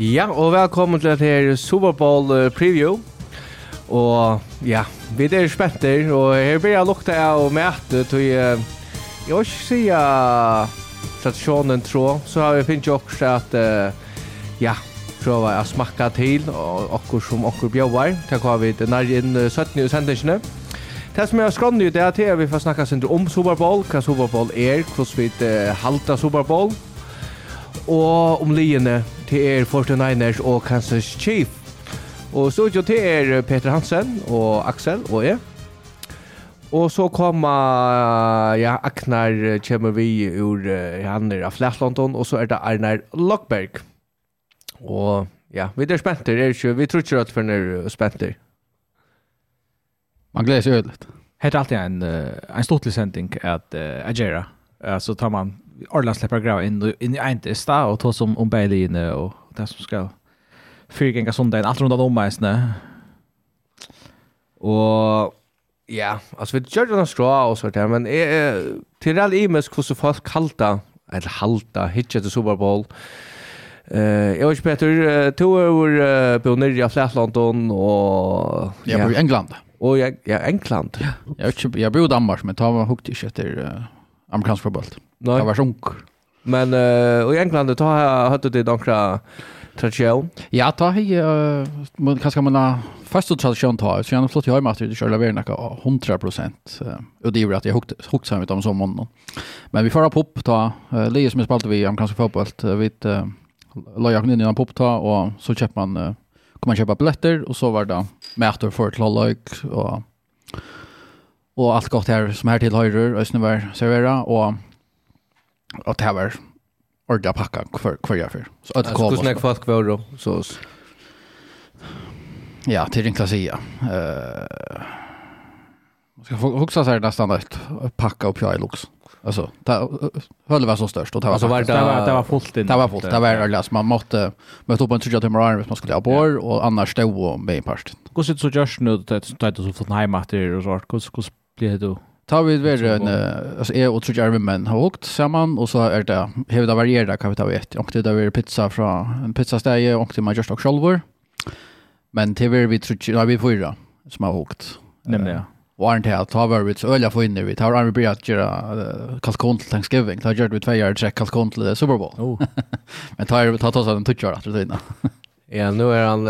Ja, og velkommen til her Super Bowl preview. Og ja, vi er spenter, og her blir jeg lukta av mæte til jeg vil ikke si tradisjonen trå, så har vi finnet jo også at uh, ja, prøve å smakka til, og okkur som okkur bjøvar, takk har vi det nær inn 17 i sendingene. Det som er skånne det er til at vi får snakka sin om Super Bowl, hva Super Bowl er, hvordan vi uh, halda Super Bowl, og om liene til er 49ers og Kansas Chief. Og studio til er Peter Hansen og Axel og jeg. Og så kommer ja, Aknar kommer vi ur han er av Flatlondon, og så er det Arnar Lockberg. Og ja, vi er spenter, er ikke, vi tror ikke at vi er spenter. Man gleder seg ødelig. Hette alltid en, en stortlig sending at uh, agera. Så tar man Orland släpper grava in in i Eintesta och ta som om Bailey och det som ska fyrgänga söndagen allt runt om mig snä. Och ja, alltså vi gör den skrå och så där men är till all imes hur så folk kalta eller halta hitcha till Super Bowl. Eh, jag vet Peter, två år på nere i Flatlandon och ja, i England. Och jag ja, England. Jag jag bor i Danmark men tar man hukt i efter amerikansk fotboll. Nej. Det var sjunk. Men uh, i England då har hade det några tradition. Ja, ta hej uh, man kanske man har första tradition ta så jag har flott i med att det själva är näka 100 uh, och det är ju att jag hukt hukt sig med om som månaden. Men vi får pop ta uh, Leo som spelade vi amerikansk fotboll uh, vid uh, Lojak in i en pop ta och så köper man uh, kommer man köpa biljetter och så var det mätor för till Lojak och och allt gott här som här till höjrer Östneberg servera och og det var ordentlig pakka hver, hver jeg før. Så at kom. Hvordan er folk var det? Så... Ja, til ringla sida. Uh, ska huxa sig nästan ut packa upp jag i lux. Alltså, det höll var så störst och det var alltså, var det, var, det var fullt inne. Det var fullt. Det var alltså man måste möta upp en tredje timmar arm man skulle ha bor och annars stå och med i parten. Hur ser det så just nu det det så flott hemma efter och så vart. hur hur blir det då? Ta vi det en alltså är och tror jag men har åkt samman och så är det hur det varierar kan vi ta vet. Och det där är pizza från en pizzasteg, och det man just och själva. Men det är vi tror jag vi fyra som har åkt. Nämligen. Och inte ta var vi så öliga för inne vi tar Arne Briat göra kalkon till Thanksgiving. Ta gjort vi två år check kalkon till Super Bowl. Oh. men tar tar ta så den touchar att det innan. Ja, nu är han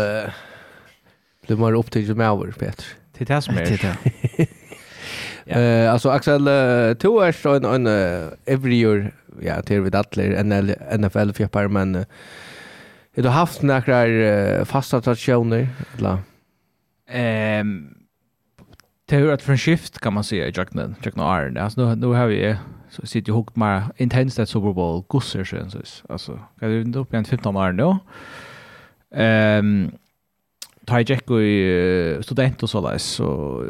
blir mer upptagen med över Peter. Det är det som är. Ja. Alltså Axel, uh, två så en, en uh, every year, ja, till vid alla NL, NFL fjoppar, men uh, har du haft några uh, fasta traditioner? Eller? ehm det har varit från skift kan man säga i Jackman, Jackman Iron Alltså nu, nu har vi så sitter ju hooked mer intensivt ett Super Bowl gusser sen så alltså. Kan du inte upp igen 15 år nu Ehm ta i Jack och student och så där så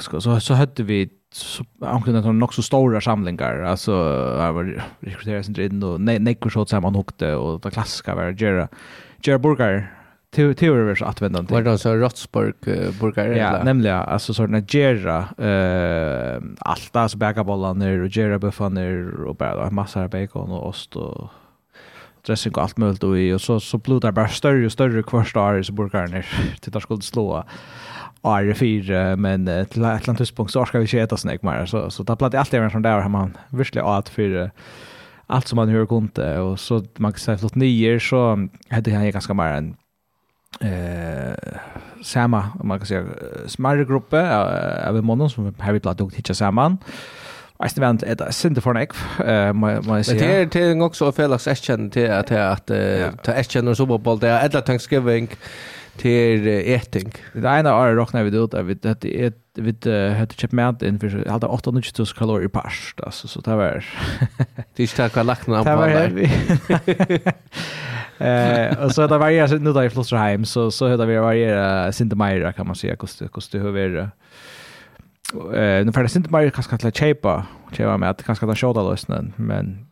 så så, så hade vi så anklagade de också stora samlingar alltså jag var rekryterad sen in och nej nej kurs samman hukte och det klassiska var Jera Jera Burger teorier användande. Var det så Rotsburg burgare? Ja, nämligen alltså sådana Jera eh allt alltså bagabollar och Jera buffaner och bara massa bacon och ost och dressing och allt möjligt och i och så så blev det bara större och större kvarst så burkar ner till att skulle slå år fyra men till ett land tidspunkt så ska vi inte äta snäck mer så så det platt allt en sån där har man verkligen åt för allt som man hör kunde och så man kan säga flott nio så hade jag ganska mer en eh samma om man kan säga smärre gruppe av månaden som har vi platt och hitta samman Jeg synes det er sinte for nek, må jeg si. Det er til en også felaks etkjenn til at Eschen etkjenner som opphold, det er edda tankskriving til eting. Det ene året råkna vi ut, vi det vi hadde kjøpt mat inn for halda 890 kalorier pers, altså, så det var... Det er ikke takk hva lagt noen på der. Eh, og så det varierer, nu da i flosser så så, så det varierer sinte meira, kan man si, hvordan det høver det eh nu för det synte mer kanske att chepa chepa med att kanske att shoda lösen men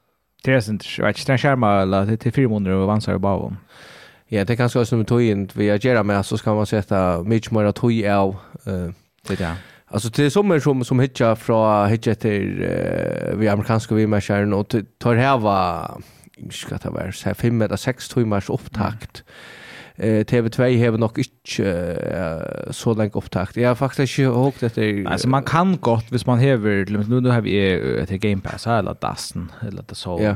det är inte jag vet inte skärma eller det är 400 och vansar bara om. Ja, det kanske också med tojen vi är gärna med så ska man sätta mycket mer toj av eh det där. Alltså det är som som som hitcha från hitcha till vi amerikanska vi med skärn och tar här var ska ta vara så 5 eller sex timmars upptakt. Mm TV2 har nok ikke uh, så lenge opptakt. Jeg har faktisk ikke håpet etter... Altså, man kan godt, hvis man hever, nu, nu har vi etter Game Pass, eller Dassen, eller The Soul. Ja.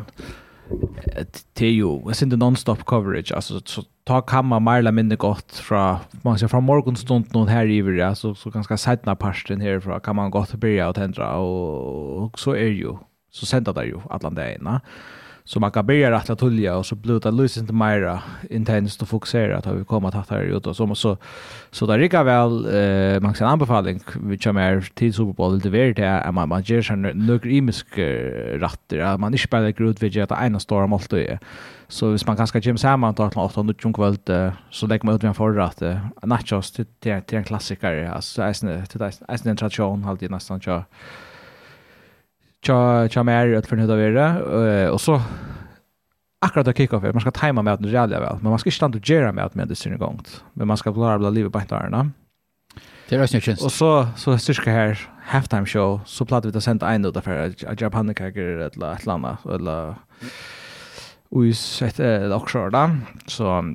Det er jo, jeg synes det non-stop coverage, altså, så ta kan man mer eller mindre godt fra, man ser fra morgenstund noen her i vire, så, så ganske seitna parten herfra kan man godt byrja og tendra, og, så er jo, så sender det jo alle dagene. Ja Så man kan börja rätta tulja och så blir det lös inte mera intensivt och fokusera att vi kommer att ta det ut och så. Så så där rika väl eh man kan anbefaling. Vi kör mer till Super Bowl. Det vet det är man man ger sig några imisk ratter man inte spelar grut vid att ena stora mål då så hvis man kanske gym samman tar klart och nu kväll så lägger man ut en förrätt nachos till till en klassiker. Alltså är det är en tradition alltid nästan kör tja tja mer att för nu då vidare och så akkurat att kicka för man ska tajma med att det jävla väl men man ska inte stanna och göra med att med det sin gång men man ska bla bla livet på ett inte Det är snyggt. Och så så styrka här halftime show så plattar vi att sända en ut för att jag panik eller ett landa eller us det. Också då så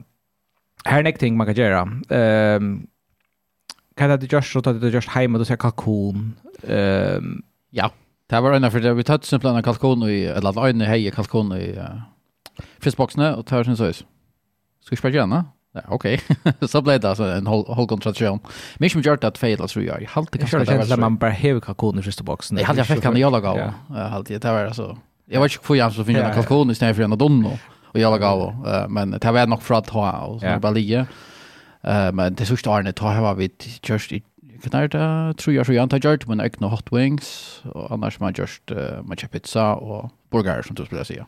här nästa ting man kan göra ehm kan det just så att det just hemma då så kalkon. Ehm ja. Det var ena för det vi tog simpelthen en kalkon i, eller alla öjne hejer kalkon i uh, frysboxene och tar sin sås. Ska vi spela gärna? Ja, okej. Så blev det alltså en håll, hållgång tradition. Mycket som gjort att fejla tror jag. Jag hade kanske det var så. Man bara hejer kalkon i frysboxen. Jag hade jag fick han i alla gav. Jag hade det var alltså. Jag vet inte hur jag så finner en kalkon istället för en donno. Och jag gav. Men det var nog för att ha och så bara ligga. Men det sista året har vi just knarta tror jag så jag antar gjort men egna hot wings och annars man just uh, matcha pizza och burgare som du skulle säga.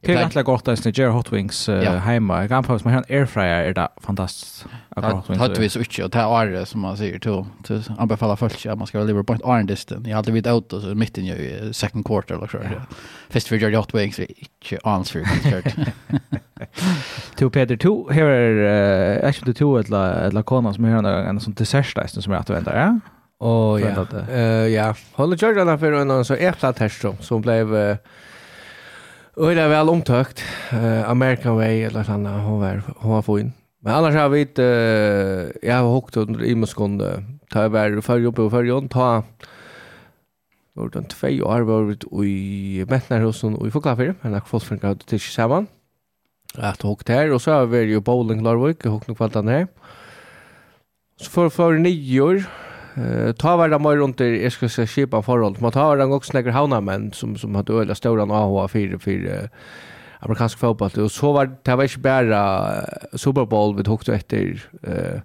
Det är egentligen gott att snäger hot wings uh, ja. hemma. Jag kan paus man har en airfryer är det fantastiskt. Hot wings och och det är som man säger till till anbefalla folk att man ska leva på ett iron distance. Jag hade vid out så mitt i second quarter eller så. Fast för göra hot wings är inte alls för kort. To Peter, to her er ikke det to eller eller kona som er en sånn dessertleisen som er at du venter, ja? Åh, ja. Ja, holder kjørgjerne for en sånn eplaterst som ble Og det er vel omtøkt. Uh, American Way eller sånn, hun var, hun var fin. Men annars har vi ikke, uh, jeg har hukt under i muskånd, ta jeg bare førre oppe og førre ta, det var den tvei år var vi i Mettnerhusen og i Foklafir, men jeg har fått for en grad til sammen att hocka där och så har vi ju bowling Larvik och hocka kvaltan där. Så för för nio år eh ta var det mer runt det jag ska säga skipa förhåll. Man tar den också några men som som hade öliga stora AH 4 4 amerikansk fotboll och så var det var inte bara Super Bowl vi tog efter eh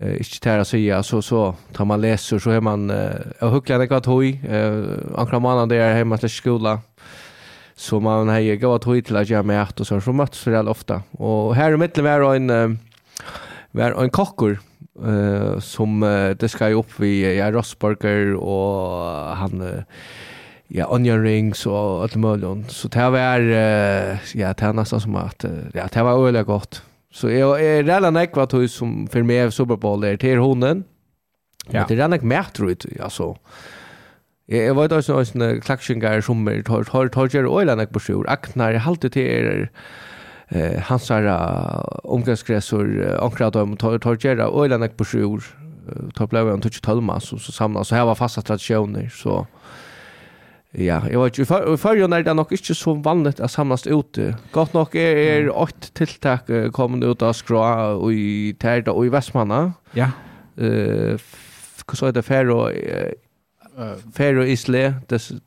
eh inte tära säga så så tar man läser så är man jag hucklar det gott hoj eh ankra mannen där hemma till skolan Så man har ju gått hit till att göra med och så så möts vi ofta. Och här i mitten var en var en kockor uh, som uh, det ska ju upp vi ja Rossburger och han uh, ja onion rings och allt möjligt. Så det var uh, ja det är nästan som att uh, ja det var öliga gott. Så jag är redan ekvat hus som för mig Super Bowl där till honen. Ja. Det är redan ek mer tror jag alltså. Jeg vet også om sånne klaksjengar som er torger og øyla nek på sjur. Aknar, jeg halte til er hans her omgangsgressor, ankrat om tar og øyla nek på sjur. Tar blev han tutsi tølma, så samla, så her var fasta tradisjoner, så... Ja, jeg vet ikke, i førjen er det nok ikke så vanligt å samlas ute. Godt nok er, er åtte tiltak kommende ut av skra och i Terda og i Vestmanna. Ja. Uh, så er det fer Faroe Isle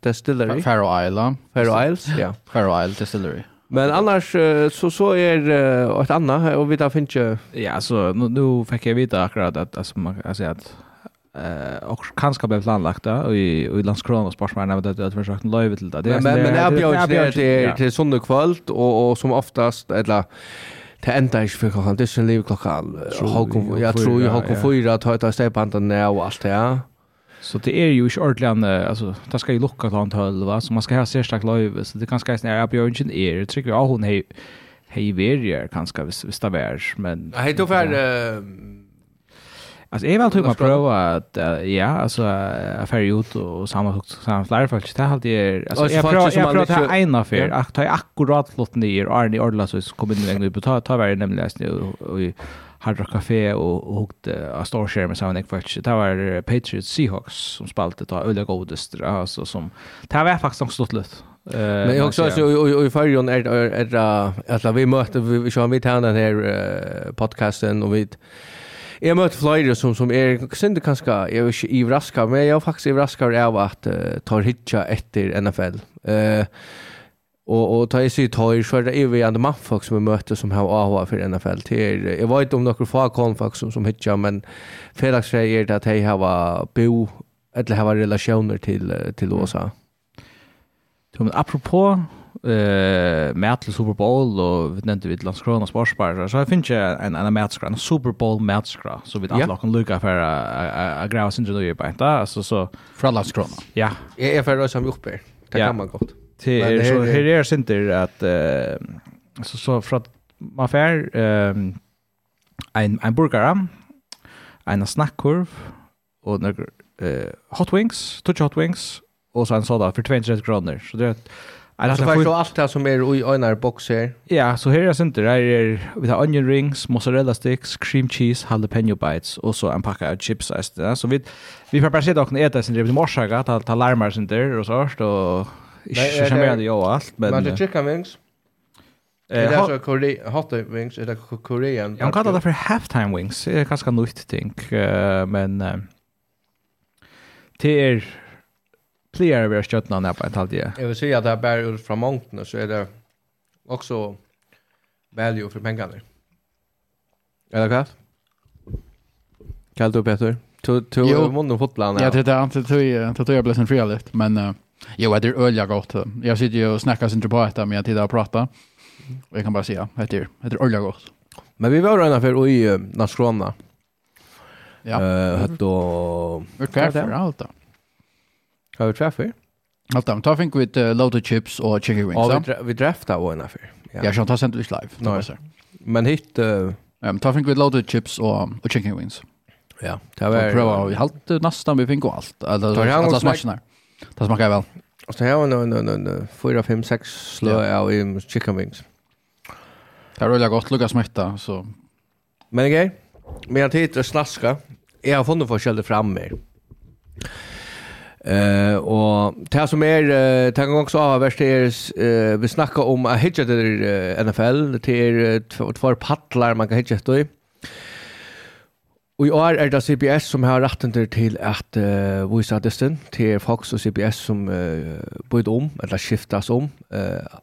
Distillery. Faroe Island. Faroe Isles, ja. Faroe Isle Distillery. Men annars så så är er, ett annat och vi tar finche. Ja, så nu, nu fick jag veta akkurat att alltså man alltså att eh och kanske blev planlagt där i i Landskrona och när det har försökt live till det. Men men jag bjöd det till till söndag kväll och och som oftast eller Det enda ikke for klokken, det er ikke liv klokken. Jeg tror jeg har fyra, tøyta stegbanden ned og alt det, ja. Så det är ju inte ordentligt, alltså, det ska ju lucka till ett höll, va? så man ska ha särskilt löjv, så det kanske är snära björnchen er. det tycker jag hon är hej verier kanske hvis det där men hej då för alltså är väl typ man prova att ja alltså är färg ut och samma högt samma flyer folk, det hade jag alltså jag prova jag prova ta en affär att ta akkurat flott ner Arne Orlas så kommer det vägen ut ta ta vara nämligen nu och Hard Rock Café och och hukte av Starshare med Sound faktiskt. Det var Patriots Seahawks som spalte ta öliga godest alltså som det var faktiskt också stort lätt. Uh, men också alltså i förrjon är är alltså vi mötte vi kör vi tärna den här podcasten och vi Jag mötte flera som som är synd kanske jag är i raska men jag är faktiskt i raska av att uh, tar hitcha efter NFL. Eh uh, Och och ta i sig tøy så är vi ju ändå mafffolk som vi möter som har AHA för NFL till. Jag vet om några få konfax som som hitcha men Felix säger att hej har bo eller har relationer till till USA. Tom apropå eh mat till Super Bowl och vi nämnde vid Landskrona Sportsbar så jag finns en en matchskra en Super Bowl matchskra så vi alla kan lucka för a gräva sin dröj på inte alltså så från Landskrona. Ja. Är för oss som uppe. Det kan man gott. Det är er, så här är center att uh, så så för att man får um, en en burgare, en snackkurv och några uh, hot wings, touch hot wings och så en såda för 230 kronor. Så det är Alltså för så allt det som är i ena boxer. Ja, så här är inte det är vi har onion rings, mozzarella sticks, cream cheese, jalapeno bites och så en packa av chips så vi vi får bara se dock en äta sen det morsaga att ta larmar sen där och så och Ikke det jo alt, men... Men det er chicken wings. Eh, det er så hot wings, er det Korean? Jag kallar det för halftime wings, det är ganska nytt ting, men... Det är... Pligare vi har stjøttene ned på et halvt tid. Jeg vil si at det er bare ut fra mångtene, så er det också value för pengarna. Är det klart? Kallt du, Peter. Du har vunnit fotbollen. Ja, det är inte att jag blev sen frialligt, men... Uh, Jo, det är ölja gott. Jag sitter ju och snackar sin på detta med att titta och prata. Och jag kan bara säga, det är, det är ölja gott. Men vi var redan för i Naskrona. Ja. Eh, uh, då... Vi för allt då. Har vi träffar? Allt då. Ta fink vid uh, loaded chips och chicken wings. Ja, vi, vi dräftar av en affär. Ja, jag kan ta sent live. Nej. Men hit... Uh... Um, ta fink vid loaded chips och, och chicken wings. Ja, det var... Och pröva, vi har nästan vi fink och allt. Alltså alla smascherna. Det smakar väl. Och så här var någon en 4, 5, 6 slö slå av i chicken wings. Det är rulliga gott lukka smitta. så. Men okej. medan tid är snaska. Jag har funnit forskjellig fram mer. Eh och det som är det kan också ha värst är vi snackar om att hitcha uh, NFL till två pallar man kan hitcha till. Og i år er det CBS som har retten til at uh, vise adressen til Fox og CBS som uh, bøyde om, eller skiftes om. Uh,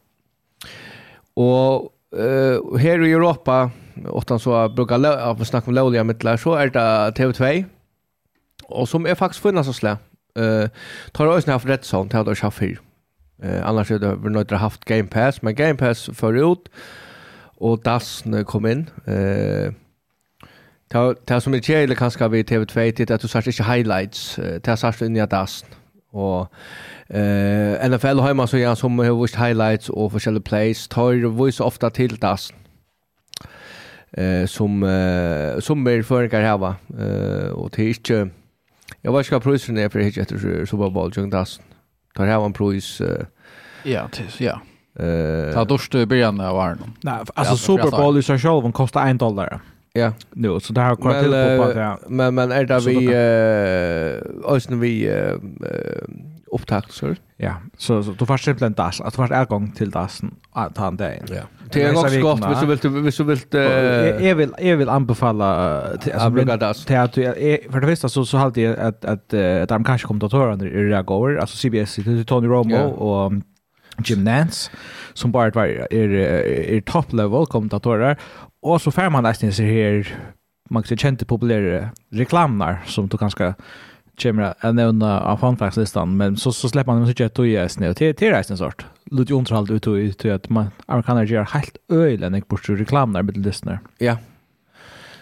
og uh, her i Europa, ofte så brukar jag snacka om lovliga mittlar, så er det TV2, og som er faktisk funnet så slä. Uh, tar også ned for rett sånn til at det er. Uh, annars er det nødt til å ha haft Game Pass, men Game Pass fører ut, og DAS kom inn. Uh, Det som er kjedelig kanskje ved TV2 er at du sier ikke highlights, det sier du i av dasen. Og eh, NFL har man så gjerne som har vist highlights og forskjellige plays, tar vist ofte til dasen. Eh, som, eh, som er føringer her, eh, og det er ikke... Jeg vet ikke hva prisen er for ikke etter Superbowl, Jung Dassen. Tar her en pris... Ja, ja. Eh, Ta i byrjan av Arnon. Nei, altså Superbowl i seg selv kostar 1 dollar. Ja. Nu, så det har kommit till på att ja. Men men är det vi eh ösn vi eh upptakt så. Ja, så så du får simpelthen das, att du får ergång till dasen att han där. Ja. Det är också gott, hvis du vill hvis du vill jag vill jag vill anbefalla till alltså bruka das. Till att för det första så så hade jag att att att amerikanska kommentatorer i går alltså CBS, Tony Romo och Jim Nance som bara var är är top level kommentatorer Och så får man nästan så här man kan känna populära reklamer som du kanske kommer att nämna av fanfackslistan men så, så släpper man dem så att du är snö till, till resten sort. Lite underhåll ut och att man amerikaner gör helt öjlen och bort reklamer med lyssnar. Ja.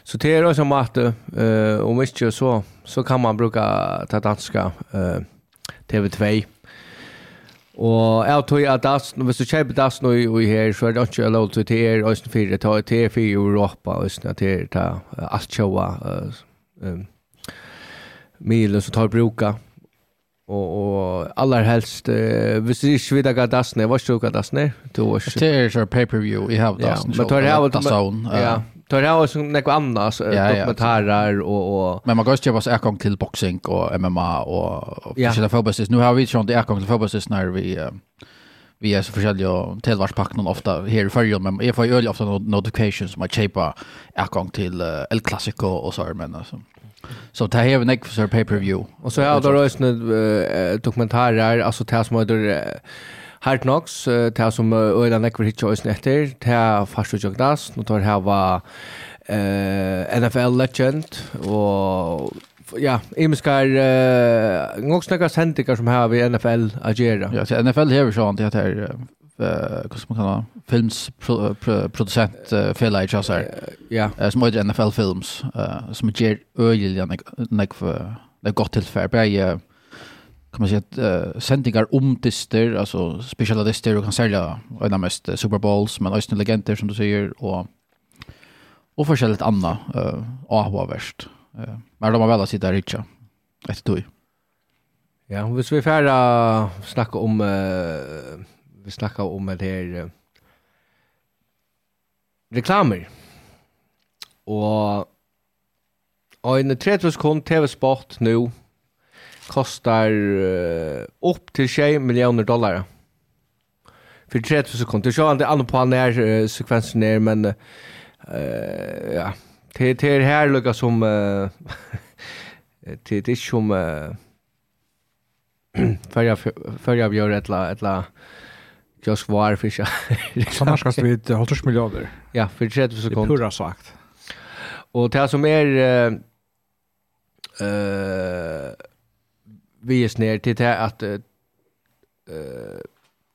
Så det är som att uh, om inte så så kan man bruka det danska uh, TV2 Og jeg tror at das, hvis du kjøper das nå i her, så er det ikke lov til å ta er Østen 4, ta er T4 i Europa, Østen, ta er ta alt kjøver, uh, um, milen som tar bruker och och allra helst eh visst är svida gadas när var sjuka das när då var det är så pay per view i have das men tar det av ja. tar det av som något annat dokumentarer och och men man går ju bara så till boxing och MMA och och försöka få nu har vi ju inte är till fotbolls när vi vi är så förskälliga tillvarspacken ofta här i förrjun, men jag får ju ofta notifications som att köpa är till El Clasico och så men alltså. Så det här är en för pay-per-view. Och så har det också uh, dokumentarer, alltså det som heter Hard Knocks, det som Öjla Nekver hittar rösten efter, det här Farsu Jogdas, nu tar här var NFL Legend och ja, imiskar uh, något snacka sendingar som här vi NFL agera. Ja, så NFL här sånt, han det här eh vad ska man kalla films pro, filmsproducent Fela Icha så Ja. Som heter NFL Films som ger öjliga nek för det gott till för uh, kan man säga att uh, sändningar om tister alltså speciella specialister och kan sälja en av mest Super Bowls men också legender som du säger och och försällt annat eh Ahwa uh, Men de har väl att sitta richa. Ett tog. Ja, hvis vi får uh, snakke om uh, vi snakka om det här uh, reklamer. Och och en 30 sekund TV-spot nu kostar uh, upp till 20 miljoner dollar. För 30 sekunder. Jag har inte annat på den här uh, sekvensen ner, men uh, ja, det, det är här lika som uh, det, det är som uh, förra, förra vi gör ett la, ett la just var fiska. Annars ska vi 50 miljarder. Ja, för 30 sekunder. Det är pura sagt. Och det som är eh uh, vi är ner till det att eh uh,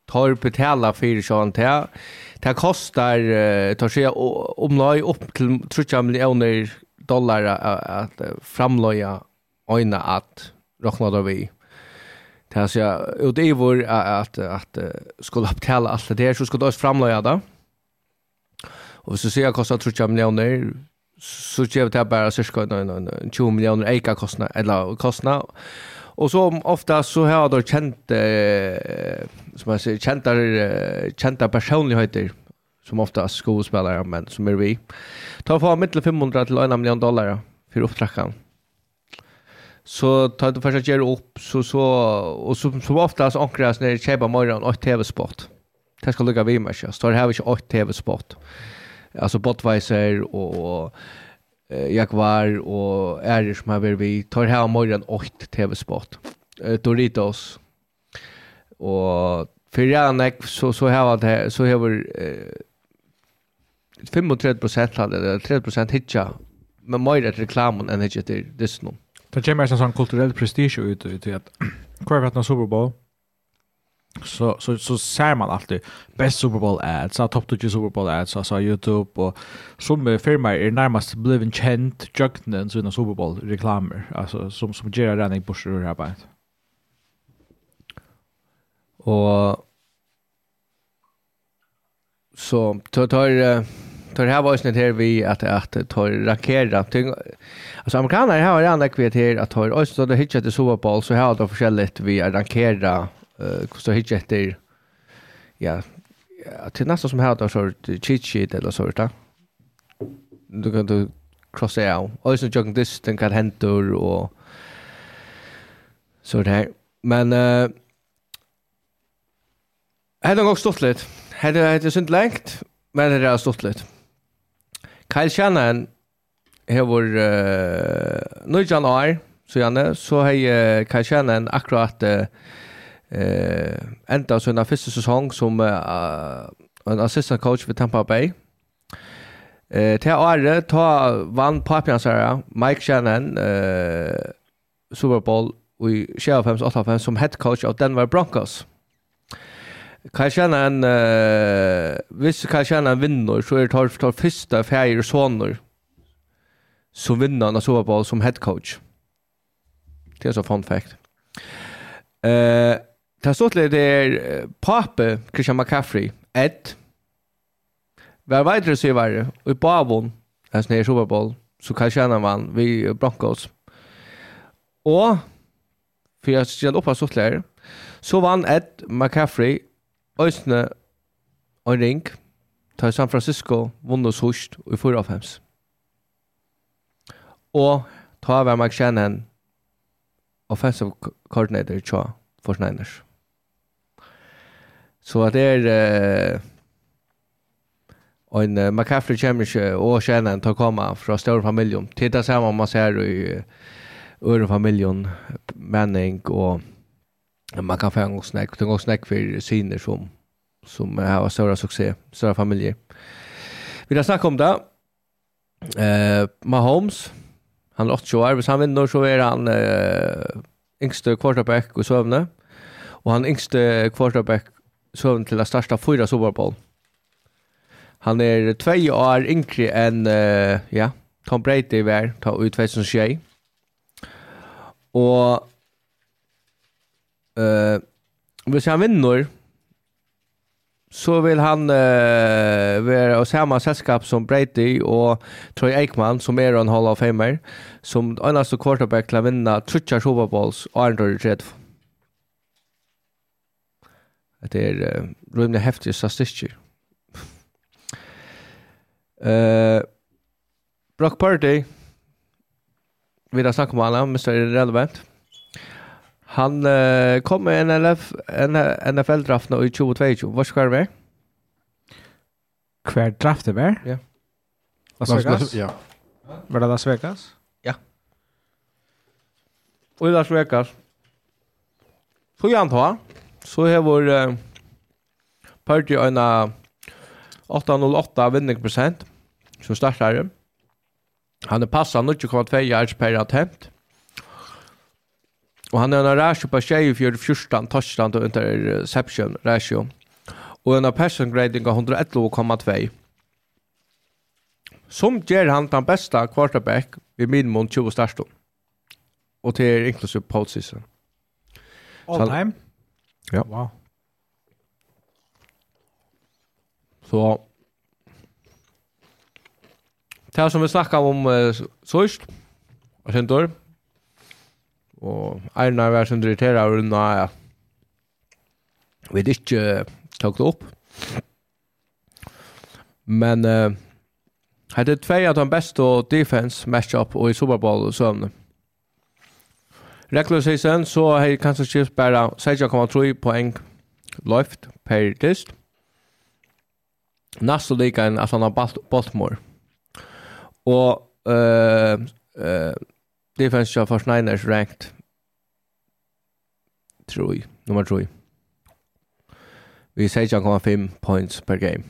tar betala för sån där. Det kostar uh, tar sig om lag upp till 30 miljoner dollar att framlöja öjna att räkna då vi. Mm Det er säger, och det at, at, at att, skulle upptälla alt det här så skulle det også framlöja det. Og hvis du ser att kostar 30 millioner, så ger det bara cirka 20 miljoner eika kostnad, eller kostnad. Och så ofta så har de känt, eh, som jag säger, kända, kända personligheter som ofta är skådespelare, men som är vi. Ta från mittel 500 till 1 miljon dollar för upptrackan så tar du först att göra upp så så och så så ofta så ankras när köpa morgon och tv-sport. Det ska lugga vi mer så står här vi inte tv-sport. Alltså Budweiser och Jaguar och Irish som har vi tar här morgon och tv-sport. Doritos och för så så har det så har 35 hade det 30 hitcha men mer ett reklam än hitcha till Disney. Det kommer en sånn kulturell prestige ut i at hver vet når Super Bowl så så så ser man alltid best Super Bowl ads, så topp 20 Super Bowl ads, så YouTube och som firma är närmast blivit känd jugnen så Super Bowl reklamer alltså som som ger den i bursar här på. Och så tar tar tar här var snitt här vi att att tor rakera ting. Alltså amerikaner har andra kvet här att tor och så det hitchat det Super Bowl så här då förskälligt vi är rankera eh så hitchat det ja till nästa som här då så cheat sheet eller så där. Du kan du crossa out. Och så jogging this den kan hända och så där. Men eh Hade nog stått lite. Hade det synd längt, men det har stått lite. Kyle Shannon hevur uh, nøgjan år, så gjerne, så hei uh, Kyle Shannon akkurat uh, uh, enda na første sesong som uh, en assistant coach ved Tampa Bay. Eh, til året ta vann Papiansara, Mike Shannon eh, Super Bowl i 1958 som head coach av Denver Broncos kan känna en uh, visst kan känna en vinnor så är det tar tar första färger och såner som vinnarna så Bowl som head coach. Det är så fun fact. Eh uh, det står det där Pape Christian McCaffrey ett var vidare så var och i Bavon as när Super Bowl så kan känna man vi Broncos. Och för jag ska upp så så vann Ed McCaffrey Øysene og ring til San Francisco vunnet hos i 4 av 5. Og ta av Mike Shannon offensive coordinator for Niners. Så det er uh, en uh, McCaffrey kommer ikke og Shannon til å komme fra større familien. Titta sammen man ser i uh, øren familien, Manning og man kan få en gång snack, en gång snack för syner som som har stora succé, stora familjer. Vi har snackat om det. Uh, Mahomes, han är 80 år, hvis han vinner så är han eh, yngste quarterback i søvne, og han yngste quarterback søvne til det største fyra Super Bowl. Han er två år yngre enn eh, ja, Tom Brady var ta ut 2021. Og Uh, hvis han vinner, så vil han uh, være av samme selskap som Brady og Troy Eichmann, som er en Hall of Famer, som eneste quarterback til å vinne Trutja Super Bowls og Arndor i tredje. Det er uh, rymlig heftig statistikker. uh, Brock Purdy, vi har snakket om alle, Mr. Irrelevant. Han uh, kom med NLF, NFL-draften i 2022. Hva skal det være? Hver draft det var? Ja. Las Vegas? Ja. Var det Las Vegas? Ja. Og i Las Vegas. Så gjør han ta. Så har vår uh, party en 808 vinningsprosent som startar. Han er passet 0,2 yards per attempt. Og han er en ratio på 24-14 touchdown till interception ratio. Og en person grading av 111,2. Som gjør han den beste quarterback vid minimum 20 startstånd. Och det är inklusive postseason. All time? Ja. Wow. Så Det som vi snackar om uh, sørst, og sen då, Og Einar var som irriteret av rundt av vi hadde ikke tog det opp. Men uh, hadde tvei av de beste defense matchup og i Superbowl og sånn. Regular season så har Kansas Chiefs bare 6,3 poeng løft per dist. Næste lika enn Atlanta Baltimore. Og uh, uh, defense av 49ers ranked 3, nummer 3. Vi säger 1,5 points per game.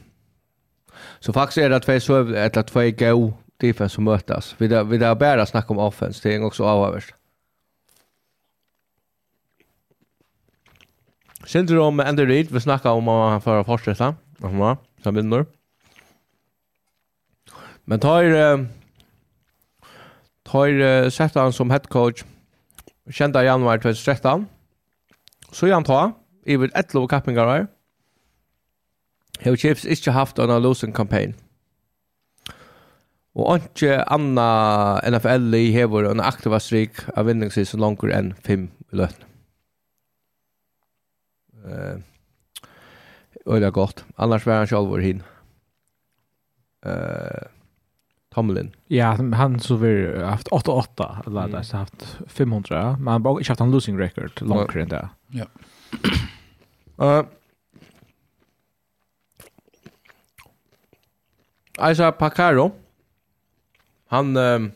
Så faktiskt är det två söv eller två go defense som mötas. Vi där vi där bara snacka om offense, det är också avhörst. Sindri om Andy Reid, vi snackar om att han får fortsätta. Ja, som vinner. Men tar tar sätta han som head coach kända januari 2013 Så gjør han ta, i vid ett lov kappingar her. Hever Chiefs ikke haft en losing campaign. Og ikke anna NFL i hever en aktiva strik av vinningsvis så langer enn fem i løtten. Uh, Øyla godt. Annars var han sjálfur hin. Uh, Tomlin. Ja, han så vi haft 88 eller mm. där så haft 500, men han bara inte haft en losing record långt än det. Ja. Eh Aisha Pacaro. Han um,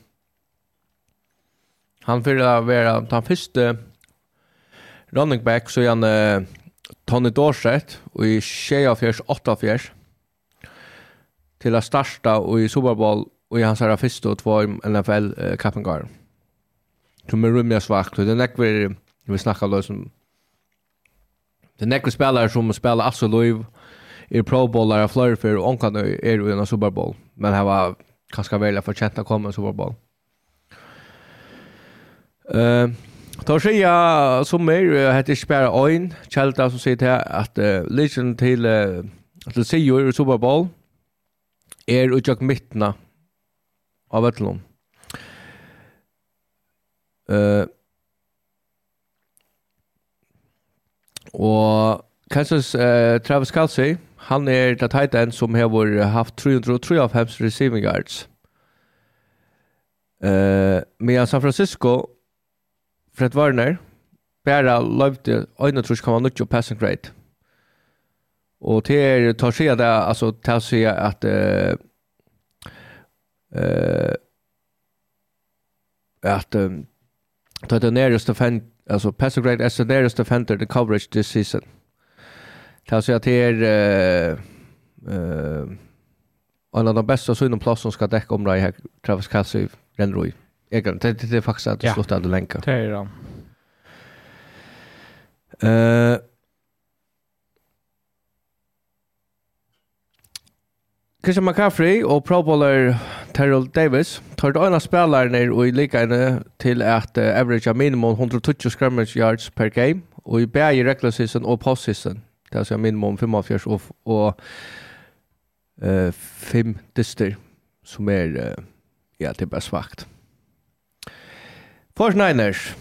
han för att vara den första running back så han uh, Tony Dorsett och i 28 till att starta och i Super Bowl och han sa först då två NFL Kappengar. Som är rymliga svagt. Det är näkver vi snackar då som det näkver spelare som spelar alltså Louis i Pro Bowl där Florida för och onkan är i en Super Bowl. Men här var kanske väl för chatta komma Super Bowl. Eh Då säger jag som är heter Spera Ein, Kjelta som säger här att uh, legend till uh, till Sio i Super Bowl är utjakt mittna av vettlom. Uh, og Kansas uh, Travis Kelsey, han er det tight end som har haft 353 receiving yards. Uh, medan San Francisco, Fred Warner, bara løyvde 31,9 passing grade. Og til tar seg det, altså til å si at uh, eh att um, that the nearest defend alltså passer grade as the nearest defender the coverage this season. Tar sig att det är eh eh en av de bästa synoplatser som ska täcka om det Travis Kelsey Renroy. Jag kan det det är faktiskt att det slått att länka. Det är det. Eh Christian McCaffrey og Pro Bowler Terrell Davis tar det ena spelaren och i likadant til at uh, average minimum 120 scrimmage yards per game og i bägge regular season og post season. Det er minimum 45 og, og uh, fem dyster som er uh, ja, det er bare svagt. First Niners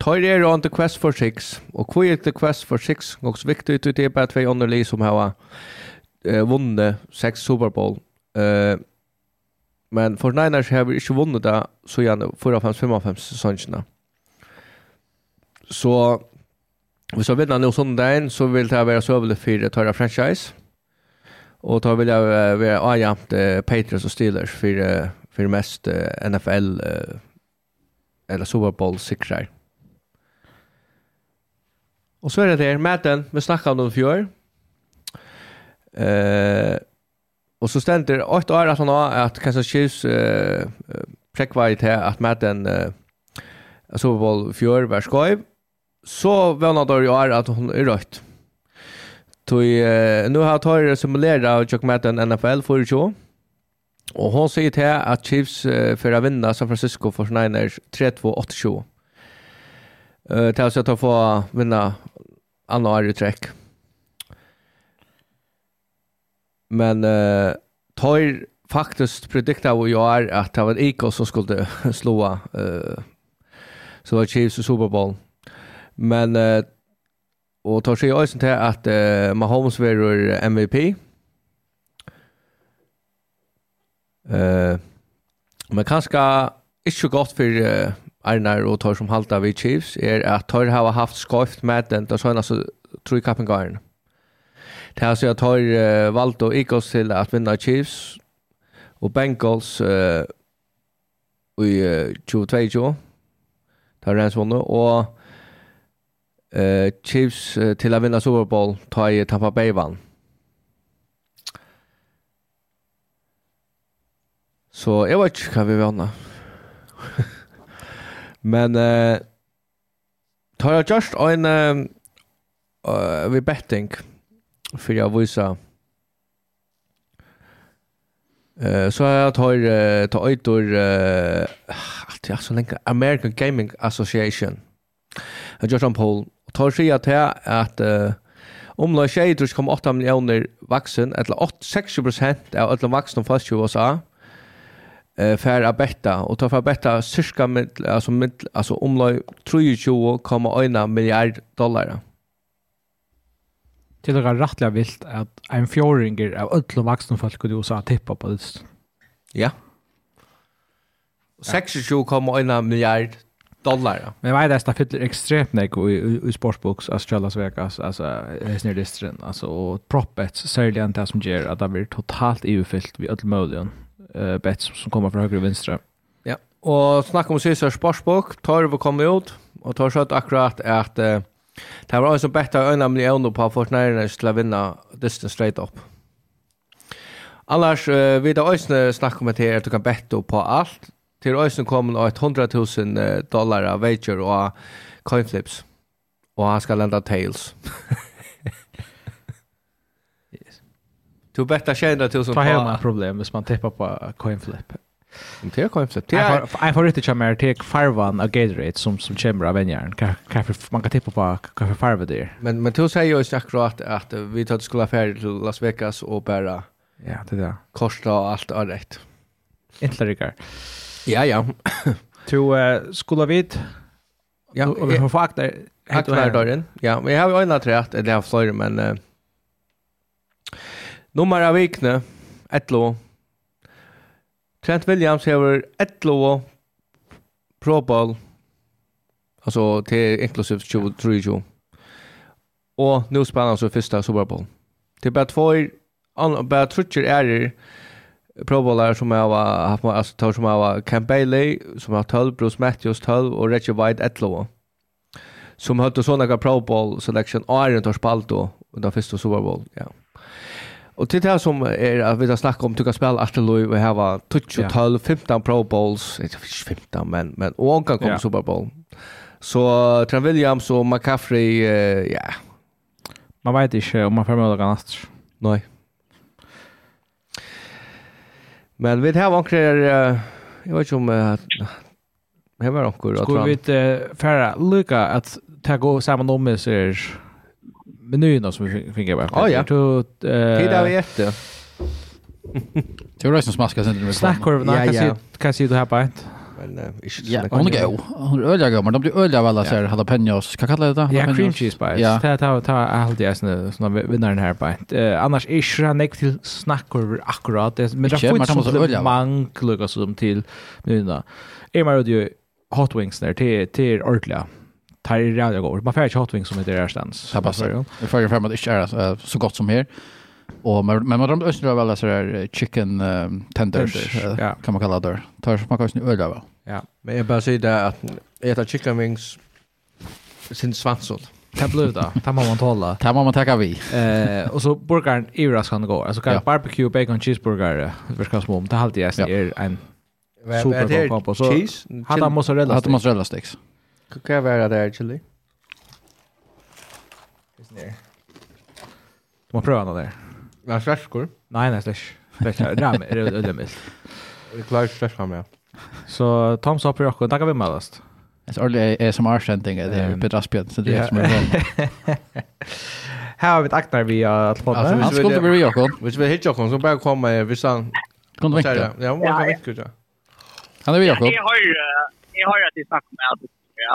Tar er on the quest for six och er the quest for six og så viktig ut det er bare två underlig som har uh, vunnet seks Super Bowl. Uh, Men for Niners har vi ikke vunnet det, så gjerne 4-5-5-5 sesongene. Så hvis jeg vinner noe sånn dagen, så vil det være så øvelig for Tara franchise. Og da vil jeg være avjamt eh, Patriots og Steelers for, for mest eh, NFL eh, eller Super Bowl sikrer. Og så er det der, Madden, vi snakket om det fjør. Eh, Och så ständer åtta år att han har att Kansas Chiefs eh präckvajt här att med den eh, Super Bowl fjör var skojv så vänner då i år att hon är rött. Tui eh, nu har Torre simulerat och med en NFL för 20 Och hon säger till att Chiefs eh, för att vinna San Francisco 49ers 3-2-8-20. Eh, till att få vinna andra året i. Men uh, tar faktiskt predikta vad jag är att det var IK som skulle slå uh, så var Chiefs i Super Bowl. Men uh, och tar sig ösen till att uh, Mahomes var MVP. Uh, men kanske inte gott för uh, Arnar och tar som halta vid Chiefs är att tar har haft skoft med den då så alltså tror jag kappen Det här så jag tar uh, valt och Eagles till att vinna Chiefs och Bengals uh, i uh, 2022. Tar Rams vunnit och uh, Chiefs uh, till att vinna Super Bowl tar i Tampa Bay vann. Så jag vet inte vad vi vann. Men uh, tar jag just en uh, uh, vid betting. Mm för jag visa Eh så har jag tagit ta ut ur eh jag så länge American Gaming Association. Jag gjorde en poll tar sig att här att om la tjejer kom 8 miljoner vuxen eller 8 60 av alla vuxna fast i USA eh för att betta. Och ta för att betta cirka med alltså med alltså om la 23,1 miljard dollar till det rättliga vilt att en fjoringer av öll och vuxna folk kunde USA tippa på det. Ja. 26,1 miljard dollar. Men vad är det som fyller extremt nek i, i, sportsboks alltså Las Vegas alltså Hesner distrin alltså och proppets särskilt inte som ger att det blir totalt EU-fyllt vid öll möjligen eh bets som kommer från höger och vänster. Ja. Och snacka om Caesar sportsbok tar vi kommer ut och tar så att akkurat att Det var også bedt av øyne millioner på for nærmere til å vinne distance straight up. Annars, uh, vi da øyne snakker om at du kan bette på alt. Til øyne kommer et 100 000 dollar av wager og coinflips. Og han skal landa tails. yes. Du betta 200 000 på... Ta hjemme problem hvis man tippar på coinflip. Men det kan inte. Jag jag får inte chimera till farvan av Gatorade som som chimmer av enjärn. Kaffe man kan tippa på kaffe farva där. Men men du säger ju akkurat att vi tar skulle affär till Las Vegas och bara ja, det där. Kosta allt är rätt. Inte rikar. Ja, ja. Du skulle vid Ja, och vi får fakta Aklar dörren. Ja, vi har ju en trätt, eller jag har flera, men... Uh, nummer av vikne, ett låg, Trent Williams hever 11 Pro Bowl, altså til inklusiv 23 Og nu spiller han så første Super Bowl. Det er bare två, bare trutcher ærer Pro Bowler som jeg har haft, altså tar som jeg har Cam Bailey, som har 12, Bruce Matthews 12 og Reggie White 11. Som hadde sånne Pro Bowl selection, Arjen tar spalt då, den første Super Bowl, ja. Yeah. Och till det här som är att vi har snackat om tycka spel att Louis vi har 12 12 15 Pro Bowls, inte 15 men men och hon kan komma yeah. Super Bowl. Så Trent Williams och McCaffrey ja. Uh, yeah. Man vet inte om man får möta annars. Nej. Men vi har ankrar uh, jag vet inte om uh, här var ankrar att Skulle vi inte uh, färra lycka att ta gå samman om med sig menyn som vi fick bara. Ja, ja. Tid av ett. Tror du som smaskar sen med snackkorvarna kan se kan se det här på ett. Men uh, ja, hon är god. Hon är öliga god, men de blir öliga väl så här jalapenos. Kan kallar det det? Ja, cream cheese spice. Ta ta ta allt det såna såna vinnaren här på Uh, Annars är ju näck till snackkorvar akkurat. Det, Men det får inte så mank lucka som till nu då. Är man ju hot wings där till till ordliga tar i rævlig går. Man får ikke hot wings som heter Ærstens. Det passer. Jeg får jo frem at det ikke er så godt som her. Och men, man drömde östra väl så där chicken um, tenders ja. kan man kalla det. Tar smakar ju öl där. Ja, men jag bara säger det att äta chicken wings sin svansol. Det blir det. Det må man tåla. Det må man tacka vi. Eh, och så burgaren är ju raskan gå. Alltså kan barbecue bacon cheeseburger verkar små. Det har alltid är en super kombo. Så hade mozzarella sticks. Hade mozzarella sticks. Kan jag vara där, Chili? Du må prøve noe der. Var det slæskor? Nei, nei, slæsk. Ram, er det ødemilt. Det klarer slæsk ham, ja. Så Tom sa på Jokko, da vi med oss. Det er ordentlig ASMR-sending, det er Peter Asbjørn, så det er som er bra. Här har vi ett aktar vi har via telefonen. Han skulle bli Jakob. Hvis vi hittar Jakob så bara kommer vi sen. Kan du vecka? Ja, hon kan vecka. Han är vi Jakob. Jag har jag har att det snackar med Ja.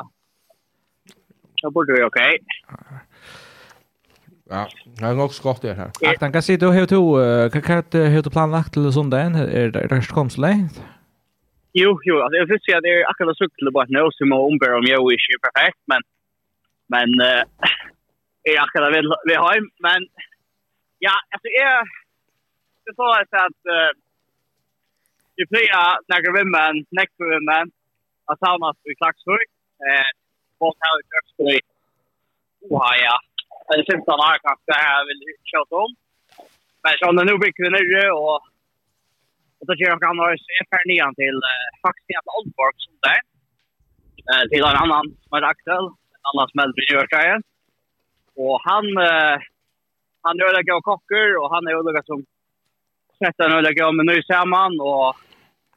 Så borde vi okej. Okay. Ja, det er nok skott det her. Jag tänkte se då hur du Hva har du planlagt til söndagen Er det rest kom så länge. Jo, jo, Altså, jeg synes att det er akkurat cykel bara nu som må ombere om jeg er ikke perfekt men men uh, jeg er akkurat vid vi har men ja, altså, jeg det så er at uh, vi pleier när vimmen, men vimmen, at men att samlas i Klaxvik Folk har ju köpt det. Oha, ja. Det syns han har kanske det här vill köra om. Men så nu bygger det nere och och då kör jag kan ha se för nian till faktiskt jävla Oldborg som där. Eh till en annan som är aktuell, en annan som är gör sig. Och han han gör det gå kocker och han är öliga som sätter en öliga med ny samman och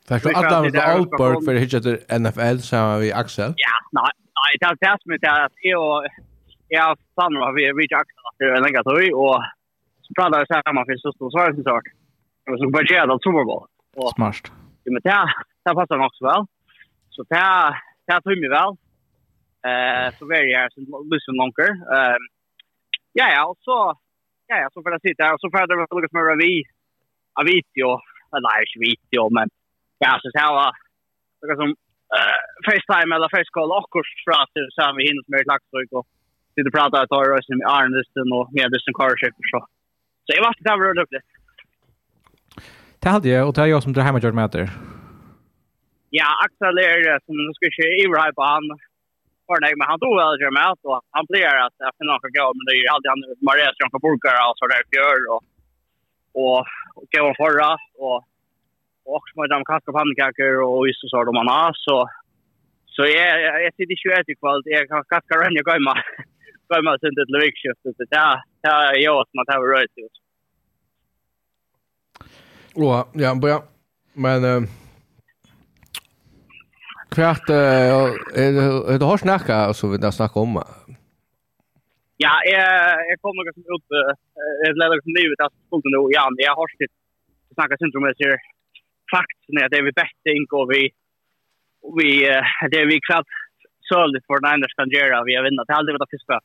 Fast du att det var Outberg för hitcha till NFL så har vi Axel. Ja, nej, nej, det är det som är att jag jag stannar har vi reach Axel att det är länge till och pratar så här man finns så stor svårighet sak. Och så börjar jag då Super Bowl. Smart. Det med det det passar också väl. Så det det tror mig väl. Eh så very här så listen longer. Ehm ja ja, och så ja ja, så för att sitta där och så får jag lucka med vi. Jag vet ju, eller jag vet ju, men ja, så här var det som eh FaceTime eller first call och kurs pratar så har vi hinner med laxrök och sitter och pratar att ta oss med Arne Listen och med Listen Carship så. Så jag var vart där runt det. Det hade jag och det är jag som drar hemma gjort möter. Ja, Axel är det som nu ska köra i på han. Var nej men han tog väl jag med och han blir att jag finner några gå men det är alltid han Maria som kan burkar alltså där för och och gå förra och och som har amerikanska pannkakor och is och så då man har så så jag jag sitter ju att ikväll jag kan kasta runt jag går med går med sen till vikskiftet så där där jag åt man har rört ut. Ja, ja, bra. Men eh kvart eh det har snacka så vi där snacka om. Ja, jag jag kommer liksom upp jag lärde mig livet att skulden då ja, jag har sitt snacka syndromet här faktiskt att det är vi betting och vi vi det är vi kvart såligt för Niners kan göra vi har vinnat det hade vi det första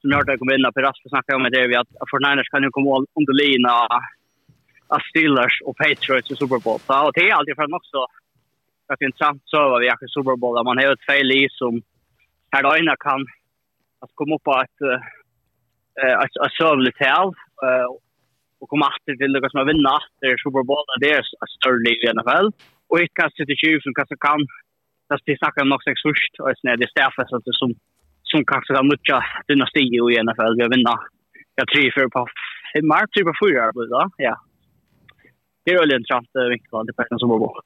som jag hörde kom in på Rasmus snackade om det vi att för Niners kan ju komma under lina av Steelers och Patriots i Super Bowl. Så och det är alltid för dem också att intressant så vad vi har i Super Bowl där man har ett fel i som här då innan kan att komma upp på ett ett ett sövligt tal och komma åter till det som har vinna åter Super Bowl där det är större liv i NFL och ett kast till 20 som kanske kan det ska snacka om något sex först och sen är det Stefan så som som kanske kan mycket dynasti i NFL vi har vinna jag tror för på en mark typ av fyra då ja det är väl intressant vinkel det på Super Bowl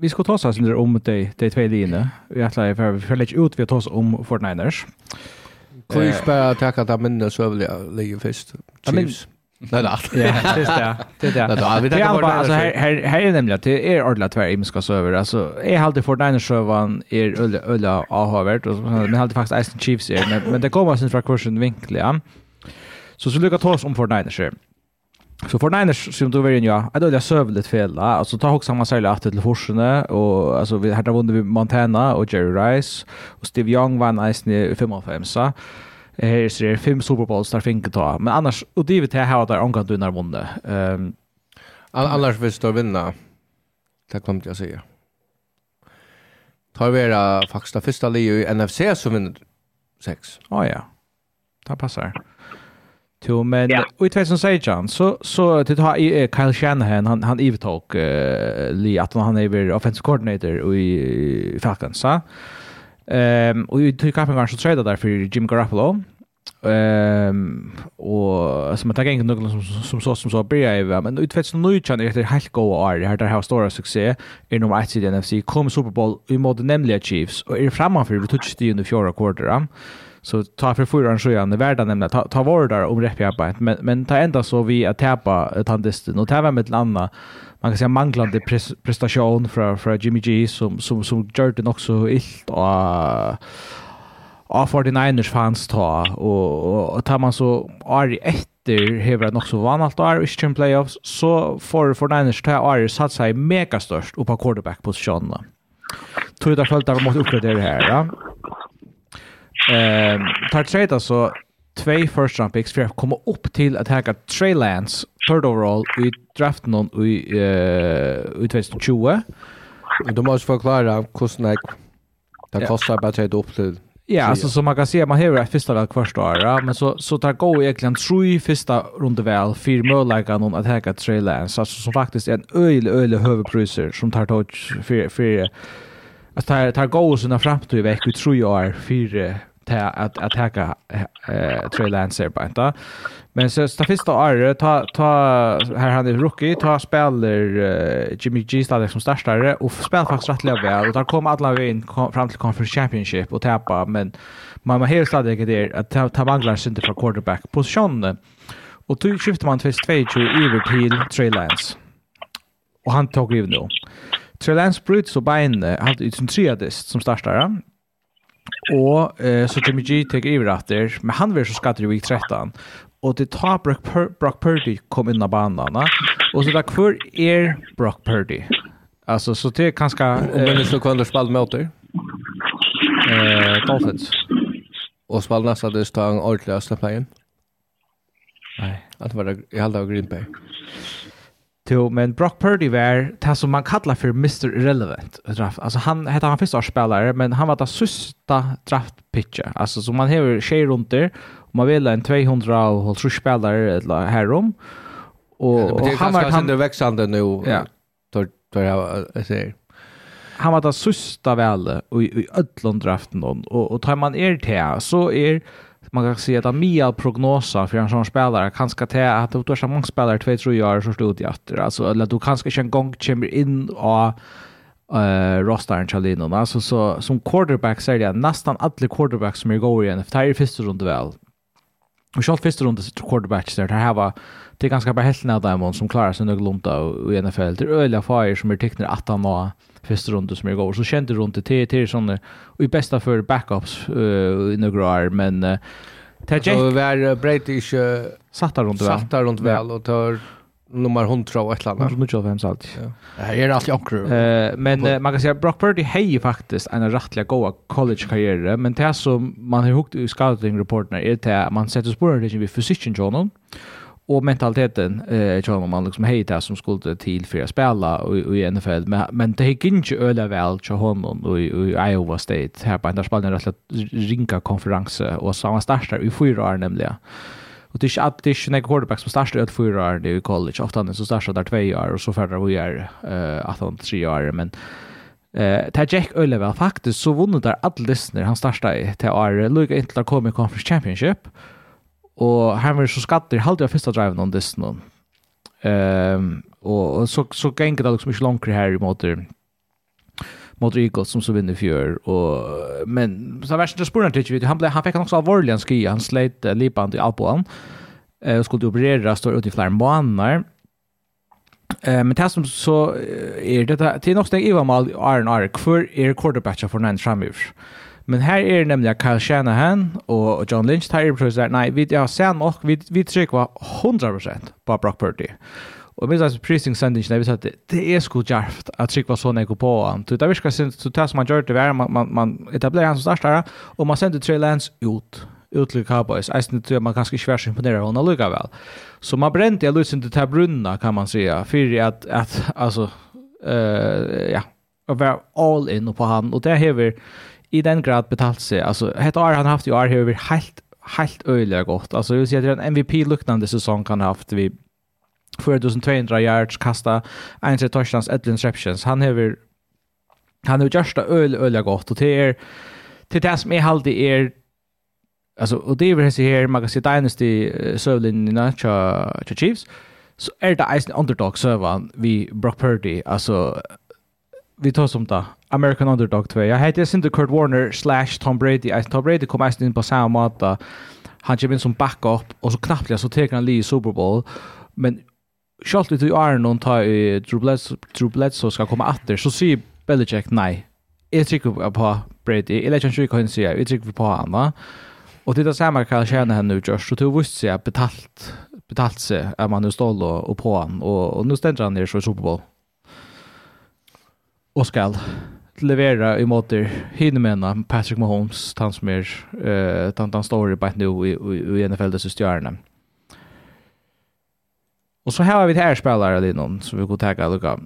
Vi ska ta oss om om de, de två linjerna. Jag tror att vi får lägga ut vi tar oss om Fortniners. Mm. Kan vi tacka bare takke så vill jag lägga först? Chiefs. Nej, det är det. Ja, det är det. Det är det. Det är bara alltså här här här är nämligen det är ordentligt tvär i ska över. Alltså är halt det för den servern är ölla ölla ahavert och men halt faktiskt Ice Chiefs är men men det kommer sin från kursen vinkel, ja. Så så ta oss om för den. Så för Niners som du vill ju ja, då är det sövligt fel. Alltså ta också samma sälja att till Forsene och alltså vi här vunnit vi Montana och Jerry Rice och Steve Young vann Ice i 55 så här ser det fem Super Bowls där finke ta. Men annars och det vi till här där angår du när vunne. Ehm annars vill stå vinna. Det kommer jag säga. Tar vi era faktiskt första ligan i NFC som vinner sex. Ja ja. Det passar. Jo, men ja. i 2016 så så det har i Kyle Shanahan han han övertog uh, li att han är offensive coordinator i Falcons. Så. Ehm um, och i tog kapen kanske trade där för Jim Garoppolo. Ehm och som att jag inte någon som som så som så börjar ju men som nu kan det helt go år det här där har stora succé i nummer 1 i NFC kom Super Bowl i mot nämligen Chiefs och är framför vi touchade i under fjärde kvartalet. Så ta för fyra år sedan, världen nämnde, ta, ta var där om repjabbat. Men, men ta ända så vi att täpa tandist Och täva med ett annat, man kan säga manglande pres, prestation från, från Jimmy G som, som, som gör det också illt. Och, av 49ers fans ta och, och, och tar man så är efter hever nog så vanligt år i Champions playoffs så får 49ers ta är satt sig mega störst upp på quarterback positionen. Tror det följt där måste uppgradera här, ja eh, tar trade alltså två first round picks för att komma upp till att hacka Trey Lance third overall i draften någon i eh, i 2020. Du måste förklara kostnaden. Det kostar bara trade upp till Ja, yeah, alltså som man kan se, man har ju ett första väl kvarst år, ja, men så, så tar gå egentligen tre första runda väl, för möjligheten någon att häka Trey Lance, alltså som faktiskt är en öjlig, öjlig huvudpriser som tar tag för, för att tar tar gå såna framåt i veckan tror jag är för att att attacka eh Trey Lance på inte. Men så sta första året ta ta här han är rookie ta spelar uh, Jimmy G startar som startare och spelar faktiskt rätt väl och där kommer alla vägen kom, fram till Conference Championship och tappa men man har helt stadigt det att ta, ta manglar sig inte quarterback positionen. Och då skiftar man till 22 över till Trey Lance. Och han tog ju nu. Trey Lance bröt så beinene, han är en triadist som startar. Og eh, så Jimmy G tar över efter, men han blir så skattad i week 13. Och det tar Brock, Pur Brock Purdy kom in av banan. Och så där kvar er Brock Purdy. Alltså så det är ganska... Eh, men det så kvar spalt med. Eh, Dolphins. Och spalt nästa det står en ordentlig östlaplagen. Nej, att var i halva Green Bay. Jo, men Brock Purdy var det som man kallar för Mr. Irrelevant draft. Alltså han hette han första spelare, men han var det sista draft pitcher. Alltså så man har tjej runt där och man vill en 200 och spelare eller härom. Och, och han var han det växande nu. Ja. Tar tar jag säger. Han var det sista väl och i öllon draften och och tar man er till så är man kan säga att Mia prognosa för en sån spelare kan ska ta att du har så många spelare två tre år så stod det efter alltså eller du kanske inte en gång kommer in och eh uh, rostaren Chalino alltså så som quarterback så är det nästan alla quarterbacks som är går igen efter i första rundan väl. Och själv första rundan quarterbacks där det här var det är ganska bara hälften av dem som klarar sig någorlunda i NFL. Det är öliga fire som är tecknar att han var första rundan som jag går så kände runt det till till och i bästa för backups uh, i några år men uh, Tajik så var British uh, satta runt väl Satta runt väl och tar nummer 100 och ett annat. 125 salt. Ja. Det här är alltid okrut. Eh, men uh, man kan säga Brock Purdy hej faktiskt en rättliga goa college karriär, men det som man har hukt i scouting rapporterna är det man sätter spåren det vi physician journal och mentaliteten eh tror man liksom hej där som skulle till för att spela i, NFL men, men det gick inte öle väl till honom i, i Iowa State här på den spelaren rätt ringa konferens och så han startar i fyra år nämligen Och det är inte är en quarterback som startar ut fyra år i college. Ofta han så startar där två år och så färdar vi är uh, att han tre år. Men eh ta Jack Ölevel faktiskt så vunnit där alla lyssnar han startade till år. Lugga inte där komma i Conference Championship og han var så skatter halt av första driven on this um, Ehm och så så gikk det liksom ikke langt her i måte mot Eagles som så vinner fjør och men så värst det spårar inte vi han blev han fick också allvarlig en ski han slet lipan till alpån eh skulle operera står ute i flera månader Eh men det som så är det till något steg i vad mal Iron Ark för är quarterbacken för Niners framöver. Men här är det nämligen Kyle Shanahan och John Lynch, här er det precis där, nej, vi, har sen och vi, vi trycker var 100% på Brock Purdy. Och minst så precis sendingen när vi sa att det är sko djärvt att trycka så när på han. Det där viskar sin så tas man gör det var man man, man etablerar han som startare och man sänder Trey Lance ut ut till Cowboys. Eisen tror man kanske svär sig imponera honom lika väl. Så man bränt jag lösen till Tabrunna kan man säga för att att alltså eh uh, ja, och var all in på han och det häver i den grad betalt sig. Alltså ett år han haft i år har vi helt helt öliga gott. Alltså jag säger att en MVP luktande säsong kan ha haft vi 4200 yards kasta, en tre touchdowns, ett interceptions. Han har han har gjort det öl öliga gott och det är till det som är halt det är alltså och det är väl här man kan se Dynasty sövlinjerna till Chiefs så är det en underdog servan vi Brock Purdy alltså vi tar som da. American Underdog 2. Jag heter Sinter Kurt Warner slash Tom Brady. Tom Brady kom mest in på samme måte. Han kommer in som backup och så knappt så teker han li i Super Bowl. Men selv om du i noen tar i Drew Bledsoe ska komma åter så sier Belichick nej. Jeg trykker på Brady. Jeg lägger ikke hva han sier. Jeg trykker på honom. Och det är samma kan tjäna henne nu Josh. Så du visste seg betalt, betalt seg at man nu stål og, och på han. Och, og nu stender han ner så i Super Bowl och skall levera i måter hinner Patrick Mahomes han som är eh tant han står i bara nu i i NFL dess stjärna. Och så här har vi det här spelare det någon som vi går tagga lucka.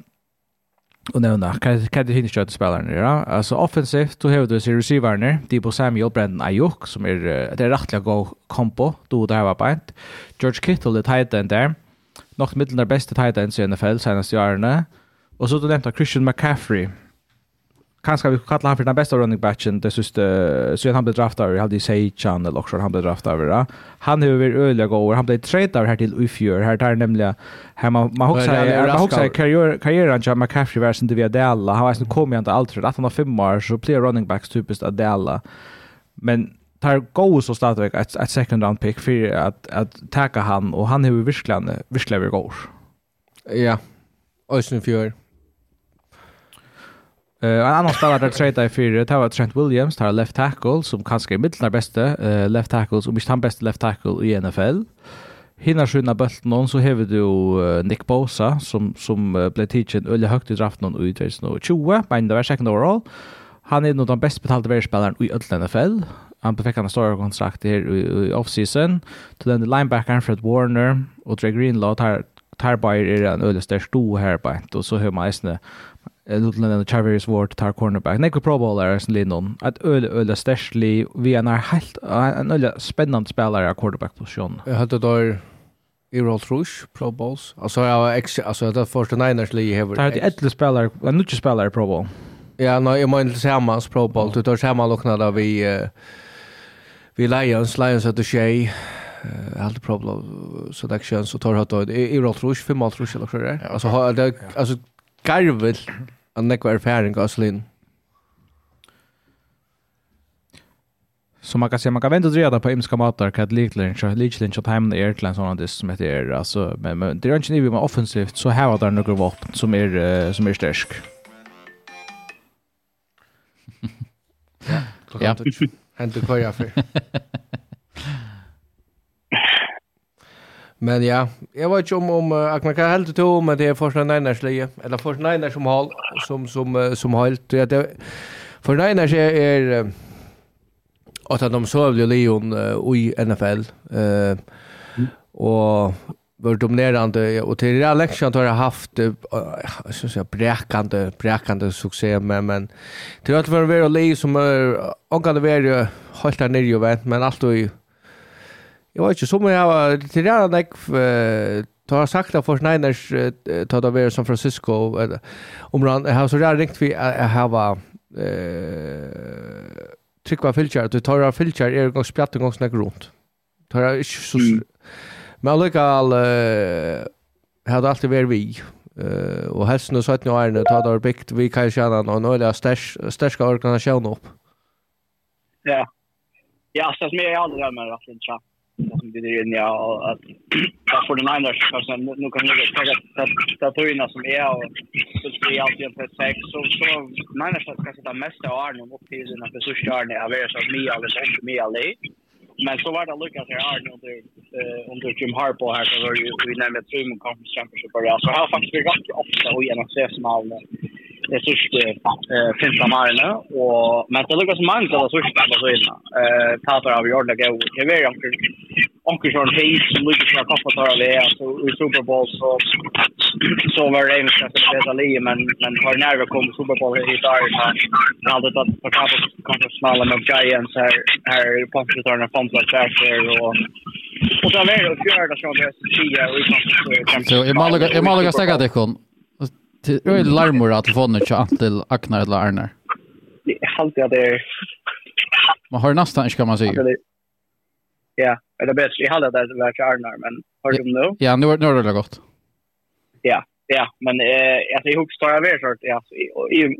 Och nu när kan kan det hinner spelarna spelaren ja. Alltså offensivt då har du så receivern Debo Samuel Brandon Ayuk som är det är rättliga go kompo då det här var bant. George Kittle det tight end där. Något mittel där bästa tight ends i NFL senaste åren. Och så då nämnde Christian McCaffrey. Kanske vi kallar han för den bästa running backen det sist så han blev draftad vi hade Sage Channel och så han blev draftad va. Han har över öliga gåvor. Han blev tradad här till Ufjör. Här tar nämligen här man man också man också karriär karriären John McCaffrey var inte via Della. Han var sen kom inte allt för att han har fem år så blir running backs typiskt att Della. Men tar go så startar ett ett second round pick för att att tacka han och han har verkligen verkligen går. Ja. Ösen för Uh, en annan spelare där trade i fyra, det var Trent Williams, det left tackle, som kanske är mittlarna bästa uh, left tackles, som inte han bästa left tackle i NFL. Hina skynda bulten någon så hever du uh, Nick Bosa, som, som uh, blev tidsen öliga högt i draften och i 2020, men det var second overall. Han är nog den bäst betalda världsspelaren i öll NFL. Han fick en stor kontrakt här i, i offseason. Till den linebackaren Fred Warner och Dre Greenlaw tar, tar bara är en öliga störst stor här bara. Och så hör man nu till den Charveris Ward tar cornerback. Nick Pro Bowler som Lennon. Att öl öl stärsli vi är när helt en öl spännande spelare i quarterback position. Jag hade då i Roll Rush Pro Bowls. Alltså jag var ex alltså det första Niners League här. Det är ett spelare, en nytt spelare Pro Bowl. Ja, nej, jag menar tillsammans Pro Bowl. Du tar samma locknad vi vi Lions, Lions at the Shay. tjej allt Pro Bowl selection så tar jag då i Roll Rush 5 Rolls Royce eller så där. Alltså det alltså garvel han nekva erfaring av Slin. Så man kan se man kan vänta och reda på imska matar kat liklen så liklen så hem det en såna det som heter alltså men, men det är inte nivå med offensivt så här har där några vapen som är som är stark. ja. Ja. du kvar jag för. Men ja, jag vet ju om, om uh, Agnar, kan helt to med det er Forsen Einars leie, eller Forsen Einars som, har som, som, uh, som har ja, det, Forsen är, är er att de søvlige Leon uh, i NFL, uh, mm. og var dominerande och till det Leksand har jag haft jag att säga bräckande bräckande succé men men till att vara väl liv som är angående vara helt där nere ju vet men allt och Jag vet inte, som jag har till det er jeg har sagt att för Niners tar det över San Francisco om man har så der ringt vi att ha eh tryckva filter att du tar av filter är gång spjatt en gång snack runt. Tar jag inte så men allikevel eh hade alltid varit vi och helst nu så att nu är det tar där bikt vi kan känna någon eller stash största organisationen upp. Ja. Ja, så som jag aldrig har med att som vi är inne och att för den andra kanske nu kan jag ta tatuerna som är och så ska jag alltid på sex. Så så nej nästan ska sätta mest av Arne upp till den här Arne jag vet så mig alldeles inte mig alldeles men så var det Lucas till Arne under under Jim Harpo här så var ju vi nämnde Zoom Conference Championship och så har faktiskt vi ganska ofta och genom ses med det de siste 15 årene. och men det lukar som lukkes så av de siste personene. Uh, Tater av Jorda gå. Det är ju onkel John Hayes som lukkes fra kappa tar av det. så I Super Bowl så, så var det en att det li, men, men har nära kom Super Bowl i dag. Men hadde tatt på kappa kanskje smala med Giants här här på Panskritaren og Fantas Kjærker och Och så är det att göra det som det är så tio och i Så jag måste lägga stäcka det kom. Det är larmor att få nu till till Aknar eller Arnar. Halt jag där. Man har nästan inte kan man säga. Ja, eller bäst i halva där det verkar Arnar men har du nu? Ja, nu nu har det gått. Ja, ja, men eh alltså jag hugger jag vet att ja,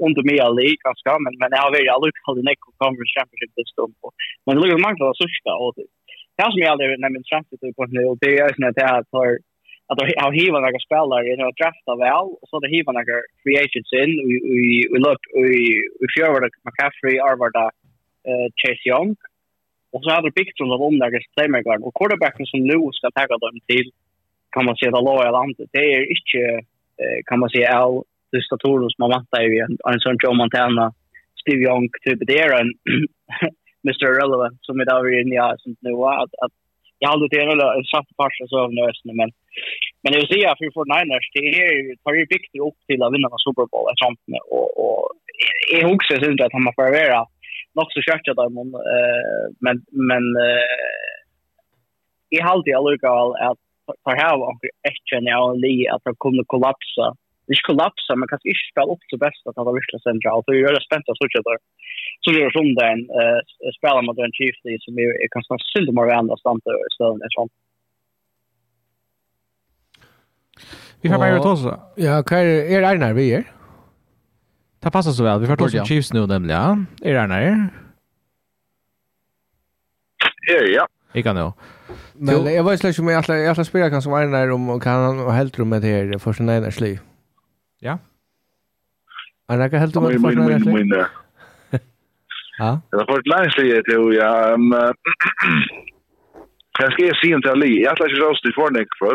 under mig all i kanske men men jag har väl aldrig kallat det näck conference championship det står på. Men det ligger många så sista och det. har som jag aldrig nämnt fram till på nu det är ju när det är tar att ha hiva några spelare, jag har draftat väl och så det hiva några free agents in. Vi, vi, vi look, vi, vi fjör var McCaffrey, Arvarda, eh Chase Young. Och så hade byggt runt om några playmakers. Och quarterbacken som nu ska tagga dem till kan man säga det i landet. Det är inte, uh, kan man säga, all de statorer som man väntar i en, en sån Joe Montana, Steve Young, typ det är en Mr. Irrelevant som idag är inne i som nu att, att jag har det väl en satt par så av nösen men men jag säga för för Niners det är tar ju byggt upp till att vinna Super Bowl ett sånt och och är också synd att han har förvärra nog så kört där men men men i halt i alla fall att för här var inte en li att de kommer kollapsa ikke kollapsa, men kanskje ikke spille opp til best at han var virkelig sentralt. Og jeg er spent av sånn der. Så gjør sånn der en uh, spiller mot en Chiefs som er, er kanskje synd om å være andre stand til stedet enn sånn. Vi får bare ta oss. Ja, hva er, er det nær vi er? Det passer så vel. Vi får ta oss om Chiefs nå, nemlig. Ja. Er det nær? Er, ja. Ikke nå. Men jeg var slett ikke med, jeg ætla å spørre hva som er om hva han helter om det her første nærmest liv. Ja. Er det ikke helt om at folk er det? Ja. Det har fått længslige til, ja. Jeg skal si en til Ali. Jeg har ikke råst i fornek for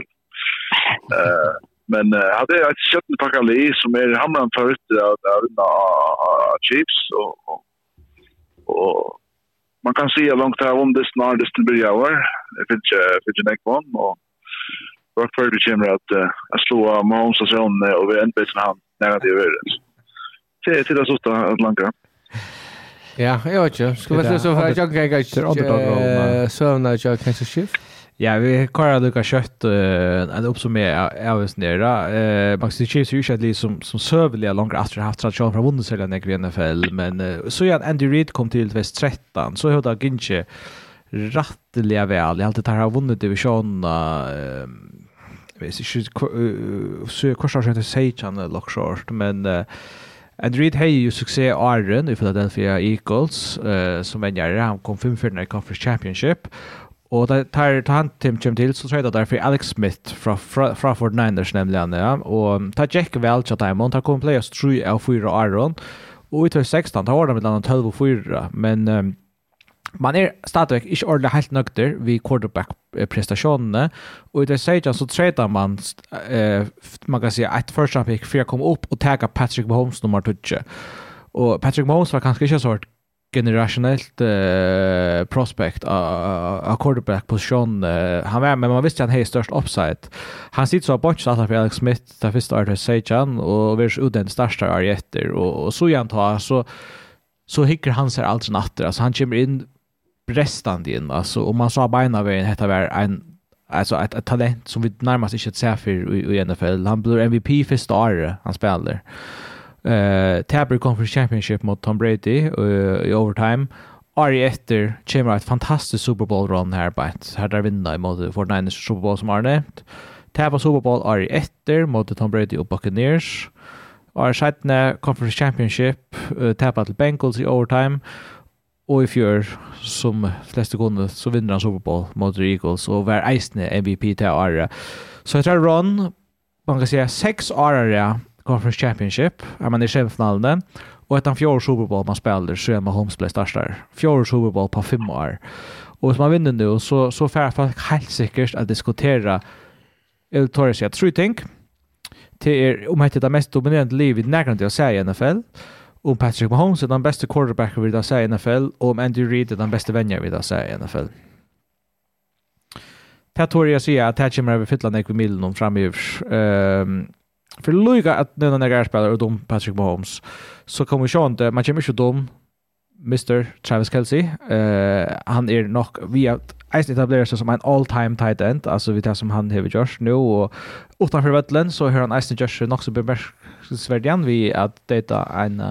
Men jeg hadde et kjøttende pakka li som er hamran for ut av chips og og man kan se langt här om det snart det skulle bli över. Det finns ju finns ju näck och var för bekymmer att uh, slå Mahomes och sån och vi ändå bättre han när det gör det. Se till det att Atlanta. Ja, jag vet inte. Ska vi se så här jag kan inte så när jag kan så shift. Ja, vi kör det kanske kött en uppsummering av oss nere. Eh Max Chiefs är ju självklart som som sövliga långt efter haft tradition från vunnit i NFL, men så igen Andy Reid kom till West 13 så hade Ginche rattliga väl. Jag har alltid tar har vunnit divisionen vis. Ikke så kors har skjønt å si ikke han lokshort, men And Reid hei jo suksess Arren i Philadelphia Eagles, uh, som en han kom 5-4 i Conference Championship, Og da tar han Tim kommer til, så tror jeg derfor Alex Smith fra, fra, fra Fort Niners nemlig han, ja. Og tar Jack vel til dem, og tar play oss 3 av 4 Aron. Og i 2016, da var det med den 12 og 4, men um, man er stadigvæk ikke ordentlig helt nøkter ved quarterback-prestasjonene, og i det sejtjen så treter man, eh, man kan si, et first round pick for å komme opp og tagge Patrick Mahomes nummer 2. Og Patrick Mahomes var kanskje ikke så sort generationellt eh, prospect av quarterback position uh, han var men man visste han hade störst upside. Han sitter så bort så att Alex Smith där första året Sejan och vi är den största är efter och, och så igen har så så hickar han sig alltså natter alltså han kommer in brestande in alltså om man sa beina vägen heter var en alltså ett, ett talent som vi närmast inte ser för i, i NFL. Han blir MVP för starre han spelar. Eh uh, Tabber Conference Championship mot Tom Brady uh, i overtime. Ari efter kommer ett fantastiskt Super Bowl run här på ett här där vinner mot för Niners Super Bowl som har nämnt. Tabber Super Bowl Ari efter mot Tom Brady och Buccaneers. Ari sjätte Conference Championship uh, tabbar till Bengals i overtime Og i fjør, som fleste kunne, så vinner han Super Bowl mot Eagles, og var eisende MVP til året. Så jeg tror Ron, man kan si, seks året Conference Championship, er man i semifinalene, og etter fjord Super Bowl man spiller, så er man homesplay størstare. Fjord Super Bowl på fem år. Og hvis man vinner nu, så, så får folk helt sikkert å diskutere, jeg tar å si, tre ting, til er, om det er det mest dominerende livet i nærkant til å se i NFL, om Patrick Mahomes er den beste quarterbacken vi idag säger i NFL og om Andy Reid er den beste vänjer vi idag säger i NFL. Det tror jeg sier at det kommer over fylla nek vid middelen om framöver. Um, för lika att nu när jag är spelare och dom Patrick Mahomes så kommer jag inte, man kommer inte dom Mr. Travis Kelsey. Uh, han är nog via Eisen etablerar sig som en all-time tight end, alltså vi tar som han har gjort nu, og utanfor vettelen så har han Eisen gjort sig nok så Sverdian vi at data en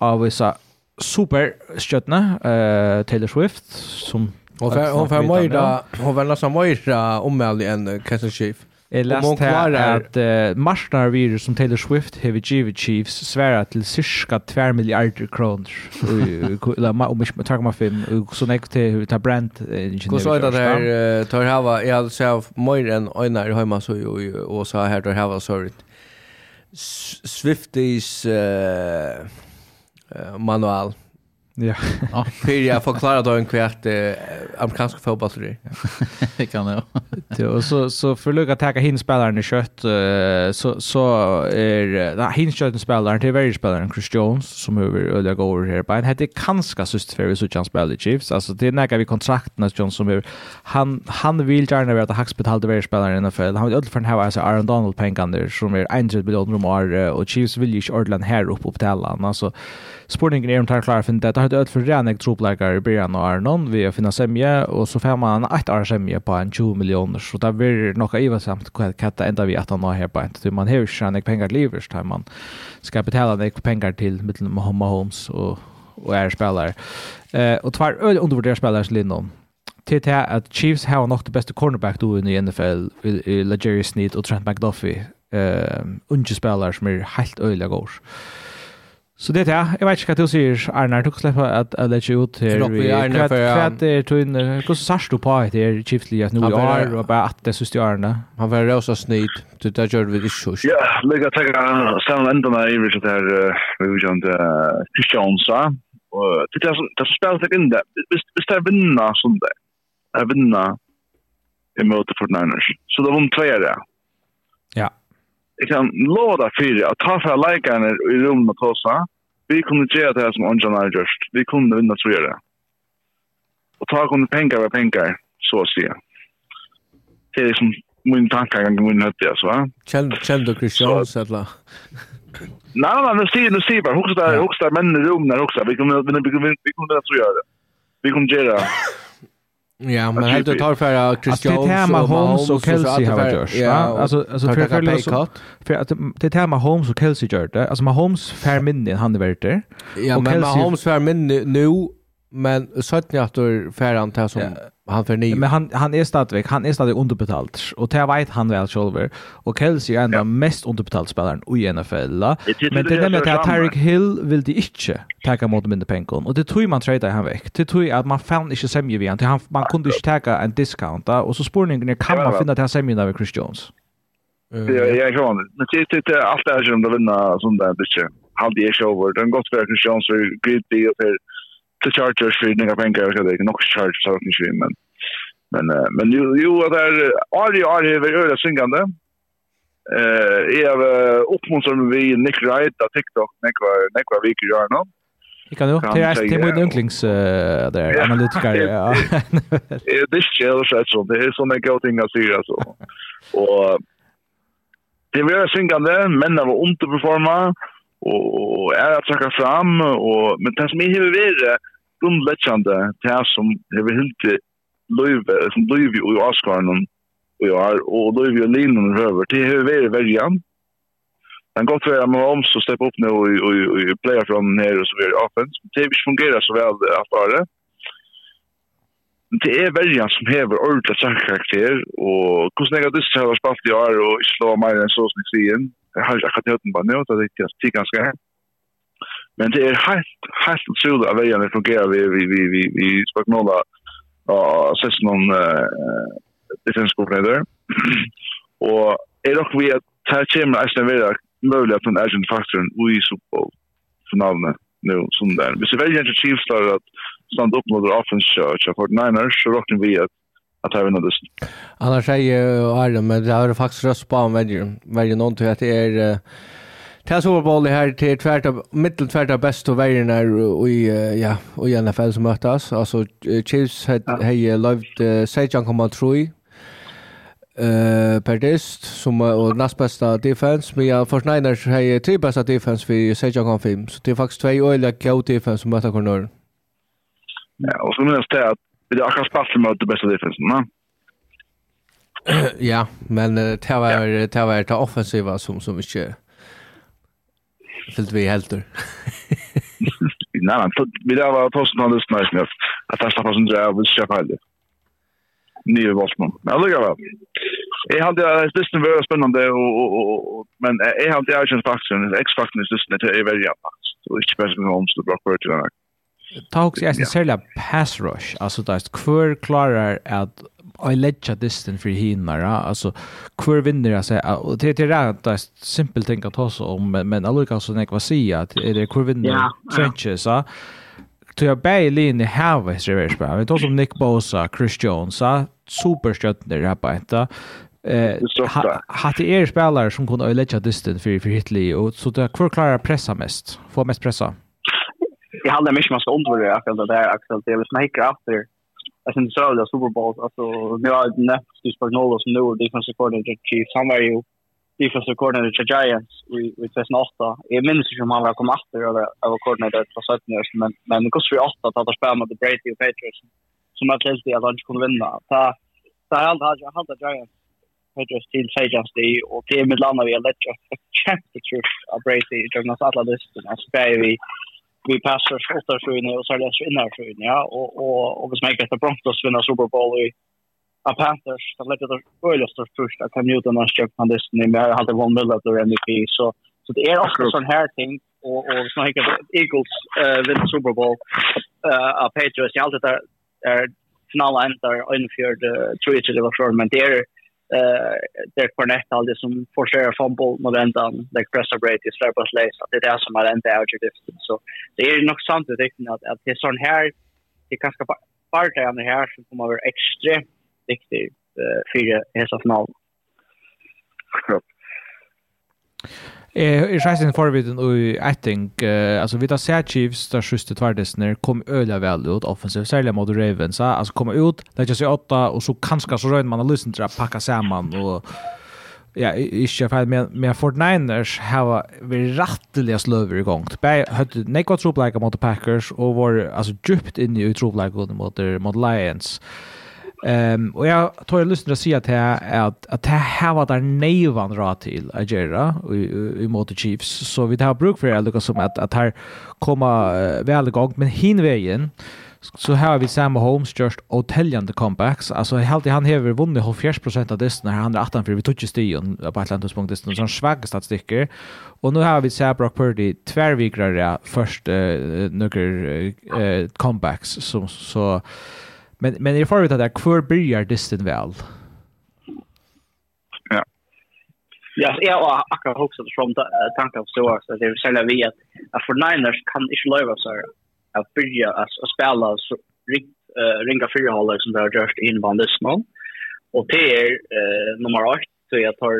av vissa superstjøttene, uh, Taylor Swift, som Hon får hon får mera hon vill nästan mera ommäld en Kansas Chief. Jag läste här att uh, Marsnar virus som Taylor Swift har givit Chiefs svära till cirka 2 miljarder kronor. Eller om jag tar mig film så nek till ta brand ingenjör. Hur så är det där tar hava jag så mer än Einar hemma så och så här tar hava sorry. Swifties uh, uh, manual. Ja. Ja, för jag förklarar då en kvart eh, amerikansk fotboll det. Det kan jag. Det och så så försöka ta hin spelaren i kött så så är det hin kött spelaren till varje spelaren Chris Jones som över öliga går här på. Han hade kanske sist för så chans spel i Chiefs. Alltså det när vi kontrakten med Jones som han han vill gärna vara att hacks betalt varje spelare i NFL. Han vill för ha alltså Aaron Donald pengar som är 100 miljoner om år och Chiefs vill ju Orland här upp på alla Alltså Sportingen er om tar klare finne det. Det har et ødel for rennig tropleikere i byrjan og Arnon vi å finne semje, og så får man et år semje på en 20 millioner, så det blir noe iversamt hva det enda vi at han har her på en. Man har jo ikke rennig penger til livers, da man skal betale nek penger til mittelen med Mahomes og, og er spillere. Eh, og tvær ødel undervurderer spillere til innom til til at Chiefs har nok det beste cornerback du i NFL, Legere Sneed og Trent McDuffie, uh, unge spillere som er helt øyelig gård. Så det er det. Jeg vet ikke hva du sier, Arnar. Du kan slippe at jeg lette ut her. Robby, er for ja. Hva er tøyne? Hvordan sørst du på at det er kjiftelig at nå i år, og bare at det synes du årene? Han var røs og snyd. Det der gjør vi ikke sørst. Ja, lykke til å stemme enda meg i hvert her, vi vil kjente Kristiansa. Det er som spiller seg inn det. Hvis det er vinna som det, er vinna i møte for Niners. Så det var om tveier, ja. Ja jeg kan låda fyra at ta fra läkarna i rommet och tossa. Vi kunne gjøre det som Onjan har gjort. Vi kunne vinna tror jag det. Og ta kunne penger ved penger, så å si. Det er liksom min tanke gang gå in i det, va? Kjell och Christian, så att Nei, nei, nu ser nu ser bara hur så där hur så där män i rummet också. Vi kommer vi kunne vi kommer att det. Vi kunne gjøre det. Ja, men helt tar för att Christian och Det här Holmes och Kelsey har gjort. Ja, alltså alltså för för för att det här med Holmes och Kelsey gjort det. Alltså Mahomes fair minne han det vart det. Ja, men Mahomes fair minne nu Men sötni att du han till som yeah. han för ny. Men han, han är stadväck, han är stadig underbetalt. Och det vet han väl själv. Och Kelsey är en av mest underbetalt spelaren i NFL. Men det är nämligen att Tyreek Hill vill det inte tacka mot mindre pengar. Och det tror man trade han väck. Det tror att man fann inte sämje vid han. Man kunde inte ta en discount. Och så spårningen kan man finna till han sämjen Chris Jones. Ja, jag kan. Men det är allt det här som de vinner som det är. show shower. Den gott för Chris Jones för grytig deal för till Chargers för några pengar så det är nog Chargers så kan ju men men men ju ju där Ari Ari är öra syngande. Eh är uppmuntran vi Nick Wright på TikTok Nick var Nick var vi kan göra. Jag kan ju det är det med ynglings där analytiker. Ja. Det är chill så det är så mycket att såna gotingar så. Och det var syngande men av underperforma och är att söka fram och men det som är huvudvärre grunnleggjande det som hever hilti løyve, som løyve i avskaren og jeg og løyve og linen høver, det veldig igjen. Det er godt for at man har om å steppe opp nå og og, og, og playa fra den her og så videre offens, det har ikke fungeret så vel at bare. Det er verjan som hever ordentlig karakter, og hvordan jeg har lyst til å ha spalt i år og ikke slå meg enn så som jeg sier, jeg har ikke akkurat høyden bare nå, det er ganske her. Men det er helt, helt utrolig at veiene fungerer vi, vi, vi, vi, vi spørsmålet og sess noen uh, og er nok vi at her kommer eisen vera mulig at den agent i ui soppål finalene nu som där. Vi ser väldigt inte Chiefs där att stand upp mot offense och Fort Niners så rockar vi att att ha vinner det. Annars säger Arlen men det har faktiskt röst på om väljer väljer någon till att det är Det Super Bowl här till tvärt av mittel tvärt av bäst och värre när i ja och i NFL som mötas alltså Chiefs har hej loved Sajan komma tror per dist som och näst bästa defense. Men jag för Niners har tre bästa defense för Sajan kom fem så det är faktiskt två öliga go defense som möter Cornell. Ja, och så minns det att det är akkurat spalt mot det bästa defensen, va? Ja, men uh, det var det var det offensiva som som inte Fyllt vi helter. Nej, men vi där var tossen hade som med att fasta på sin drive och köpa det. Nye Voltman. Men det var. Jag hade det är var spännande och men jag hade jag känns faktiskt X-faktorn är just det är väldigt jämnt. Så det är inte bäst med Holmes det bra för till den här. Talks är särskilt pass rush. Alltså det är kvar klarar att I ledja distan för hinara alltså kvar vinner jag säger och det är rätt att simpelt tänka ta så om men alltså så när jag säga att är det kvar vinner trenches så till jag bäi linje här var det reverse bara vi tar som Nick Bosa, Chris Jones så superstjärnor här på ett Eh hade er spelare som kunde ledja distan för för Hitler och så där kvar klarar pressa mest, få mest pressa. Jag hade mycket man ska undervärda att det där att det. Är snaker efter jag syns så där Super Bowl alltså nu har den nästa i Spagnuolo som nu är defensive coordinator Chiefs han var ju defensive coordinator till Giants vi vi ses 2008 jag minns inte om han var kom efter eller var coordinator för Saints men men det kostar ju åtta att att spela mot Brady och Patriots som att helst jag inte kunde vinna. Ta ta helt jag hade Giants Patriots till Giants det och det med landa vi har lätt kämpat trust av Brady i Jonas Atlas alltså så vi vi passar skottar sjön och så är det så sjön ja. Och och och vi smäcker efter Broncos vinna Super Bowl i a Panthers så lägger det öliga störst först att Cam Newton har köpt han dessen i mer hade Von Miller där MVP så så det är också sån här ting och och vi smäcker Eagles eh vinna Super Bowl eh a Patriots jag alltid där är finalen där ungefär det tror jag det var men det är eh det connect all det som forcerar fumble mot ändan like press up rate is strap place det är som är inte out distance så det är nog sant det är att att det är sån här det kanske bara det här här som kommer vara extremt viktigt eh för hela finalen. Klart. Jeg reis inn forviden og jeg tenk, altså vi tar seg Chiefs, der sjuste tverdesner, kom øyla vel ut offensivt, særlig mot Ravens, altså kom ut, legger seg åtta, og så kanskje så røyner man har lyst til å pakke sammen, og ja, ikke feil, men, men Fort Niners har vært rettelig sløver i gang. Beg hadde nekva tropleika mot Packers, og var altså djupt inne i tropleika mot, mot Lions. Lions. Ehm och jag tar ju lusten att säga att att att det här var där nevan rå till Agera i mot Chiefs så vi har bruk för det som att att här komma väl igång men hinvägen så här har vi Sam Holmes just otäljande comebacks. Alltså helt i han häver vunnit 70 av det när han är 18 för vi tog stigen på Atlantis punkt dess någon svag statistiker. Och nu har vi Sam Brock Purdy tvärvikrare först uh, några uh, comebacks som så Men men är det förut att det kvar börjar distant väl. Ja. Ja, jag har akkurat också från tanken av så att det är sälja vi att att för Niners kan inte leva så att börja att spela så rikt ringa fyra hållare som det har gjort innan this month. Och det är nummer 8 så jag tar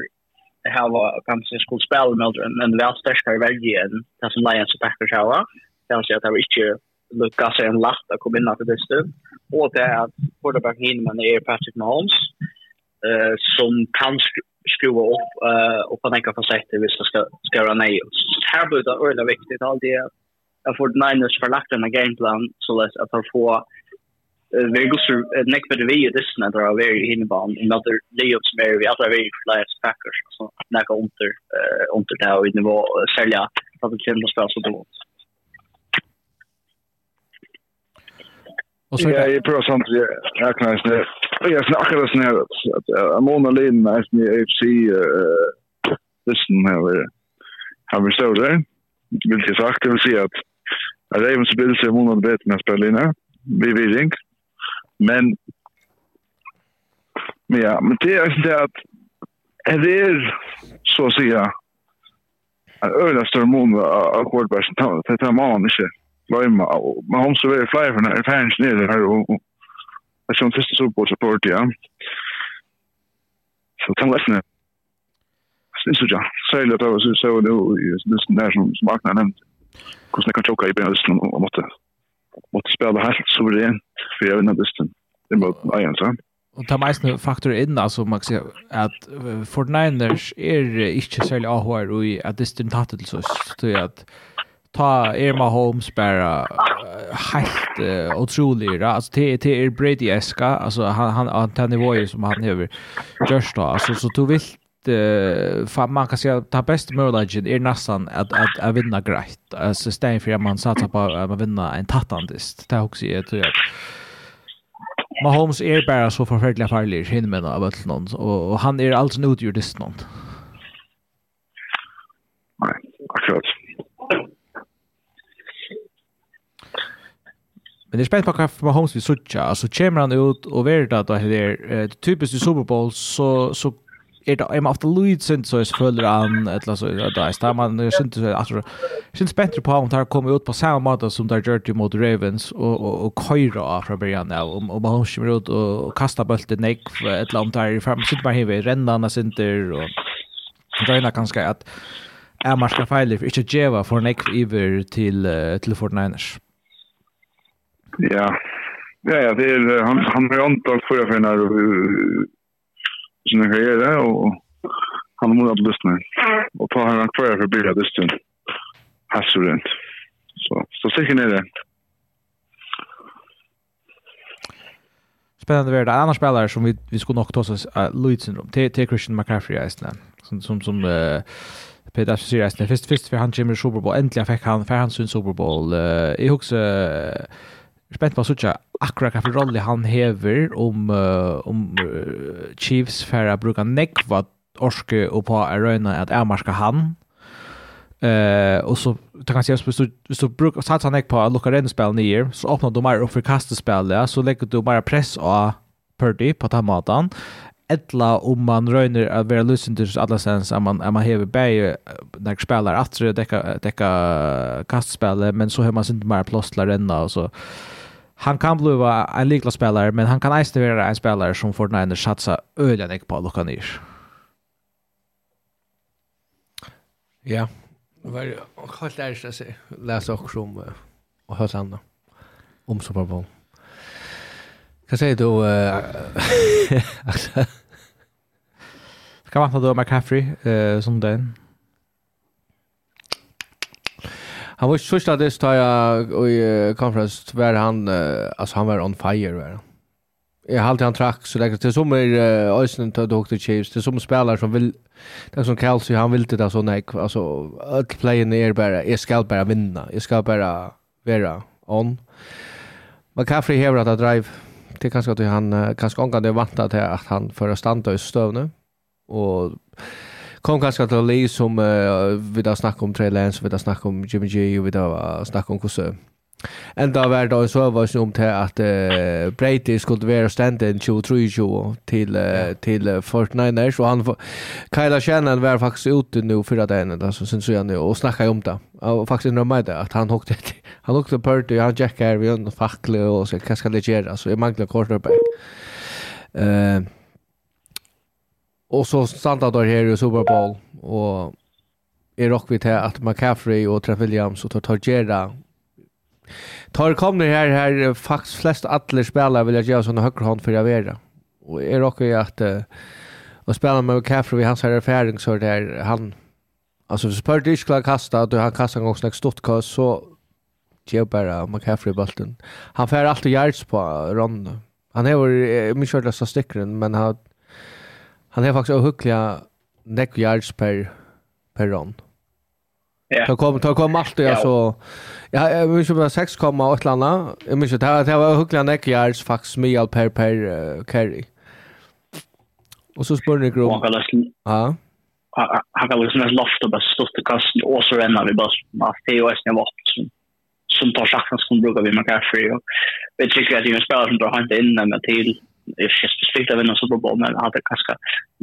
här var kanske skulle spela med en väl starkare värje än det som Lions och Packers har. Det vill att det var inte Lucas är en last att komma in på det stund. Och det är att quarterback Hinman är Patrick Mahomes eh, som kan skruva upp eh, och på några det visst ska ska göra nej. Här blir det väldigt viktigt all det att för Niners för lagt en gameplan så läs att få vi går så näck med vi det snä där av very hinban in other layups mer vi alla vi flyers packers så näka under eh under där i nivå sälja att det kan spela så då. Och så är det på sånt jag kan inte jag snackar det snär att en månad leden när ni AFC eh listen här har vi så där vill jag sagt det vill säga att Ravens vill se månad bättre med spelarna vi vill inte men men ja men det är inte att det är så att säga en öra större månad av quarterbacken det tar man inte glömma och man har så väldigt flyr när fans nere här och jag som första support support ja. Så kan läsna. Det Så så ja. Så det var så så det det där som smakna nämnt. ska jag choka i bänken och måste måste spela här så det för jag vet inte Det mot igen så. Och ta mest faktor in alltså man kan säga att Fortniners är inte särskilt AHR och att distan tatt till så att ta Irma Holmes bara helt uh, otrolig då. Alltså till till är Brady Eska alltså han han han den nivån som han över just då alltså så du vill uh, fan man kan säga ta bäst möjligheten är nästan att att att vinna grejt. Alltså stäng för att man satsar på att vinna en tattandist. Det också är tror jag. Mahomes är bara så förfärligt farlig hinner med av allt någon och han är alltså en utgjordist någon. Men det är spännande på vad Mahomes vill sucha. Alltså kommer han ut och vet då det är typiskt i Super Bowl så så är det är ofta Lloyd synd så är följer han eller så där står man jag syns så alltså syns bättre på om tar kommer ut på samma måte som där Dirty mot Ravens och och och av från början där om om Mahomes kommer ut och kastar bollen neck eller om där fram sitter man här rändarna center och Dröna kanske att är man ska fejla för inte geva för neck över till till 49ers. Ja, ja, ja det är, han, han har ju antal för finnar och sina karriärer och han har målat lyssna. Och ta han kvar för bilda det stund. runt. Så, så säkert är det. spännande värld. Andra spelare som vi vi skulle nog ta oss uh, Lloyd syndrom. Till till Christian McCaffrey är som som som uh, Peter Sir är. Först först för han Jimmy Super Bowl äntligen fick han för hans Super Bowl. Uh, I också uh, spent på sånn akkurat hvilken rolle han hever om, uh, om uh, Chiefs for å neck nekva orske och på arena att jeg han. eh och så kan jeg så så brukar hvis du bruk, satser han ikke på å lukke rennspill nye, så öppnar de mer opp for där så lägger du bara press och Purdy på tamatan måten ettla om man röner att vara løsende til alla sens, att man, at man hever bæg när spelar att täcka täcka kastspel men så har man inte mer plåstlar än då så han kan bli en likla spelare, men han kan eisne vara en spelare som Fortnite satsa øyla nek på att lukka ner Ja, det var helt ärligt att säga läsa också om och hörs andra om Super Bowl. Hva sier du, Axel? Hva vant du om McCaffrey uh, som den? Han var sørst av det stod jeg i uh, conference, var han, uh, altså han var on fire, var han. Jeg halte han trakk, så det er som er Øysen til Dr. Chiefs, det är som spelare som vil, det er som Kelsey, han vil til det sånn, altså, all playen er bare, jeg skal bare vinna, jeg skal bare være on. McCaffrey hever at han drive, det er kanskje at han, kanskje omgang det vant til at han får standa i støvne, og kom ganske til Lee som uh, vi da snakket om Trey Lance, vi da snakket om Jimmy G, vi da snakket om hvordan enda var det en sovas om til at uh, Brady skulle være stand-in 23-20 til, uh, til uh, 49ers, og han, Kyla Shannon var faktisk ute nå fyra dagen, da, så synes jeg han og snakka om det. Og faktisk når meg det, at han hukte, han hukte Purdy, han jackar vi en fackle og så hva skal det gjøre, så jeg mangler quarterback. Uh, Och så stannade där här i Super Bowl och är rock vi här att McCaffrey och Trev Williams och Torgera tar kommer här här faktiskt flest alla spelare vill jag göra såna högerhand för jag vara. Och är rock i att och spela med McCaffrey hans här erfaring så där han alltså så spör det skulle kasta att han kastar en gång snack stort kast så ger bara McCaffrey bollen. Han får alltid yards på run. Han är ju mycket större än stickren men han Han har faktiskt ohyckliga neck yards per per run. Ja. Ta kom ta kom allt jag så ja jag vill ju 6 komma åt landa. Jag minns det här det var ohyckliga neck yards faktiskt med per per uh, carry. Och så spår ni grom. Ja han kan liksom lofta och bara stått i kassen och så rännar vi bara med TOS när vart som som tar chansen som brukar vi McCaffrey och vi tycker att det är en spelare som drar inte in med till inte specifikt att vinna Super Bowl, men hade kanske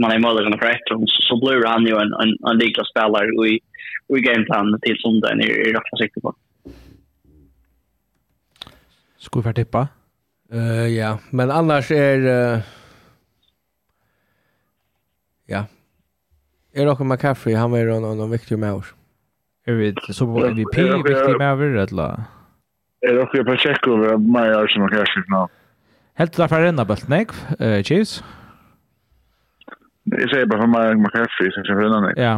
man är möjligen för ett så, så blir han ju en, en, en liknande spelare i, i gameplan till söndagen är jag rätt försiktig på. Ska vi tippa? Uh, ja, men annars är... Uh, ja. Är också McCaffrey, han var ju någon viktig med oss. Är vi Super Bowl MVP viktig med oss? Eller? Är Rocky Pacheco, men jag är som McCaffrey för något. Helt derfor er enda bult nek, uh, Chiefs? Jeg sier bare for meg McCaffrey, som kjøper enda nek. Ja.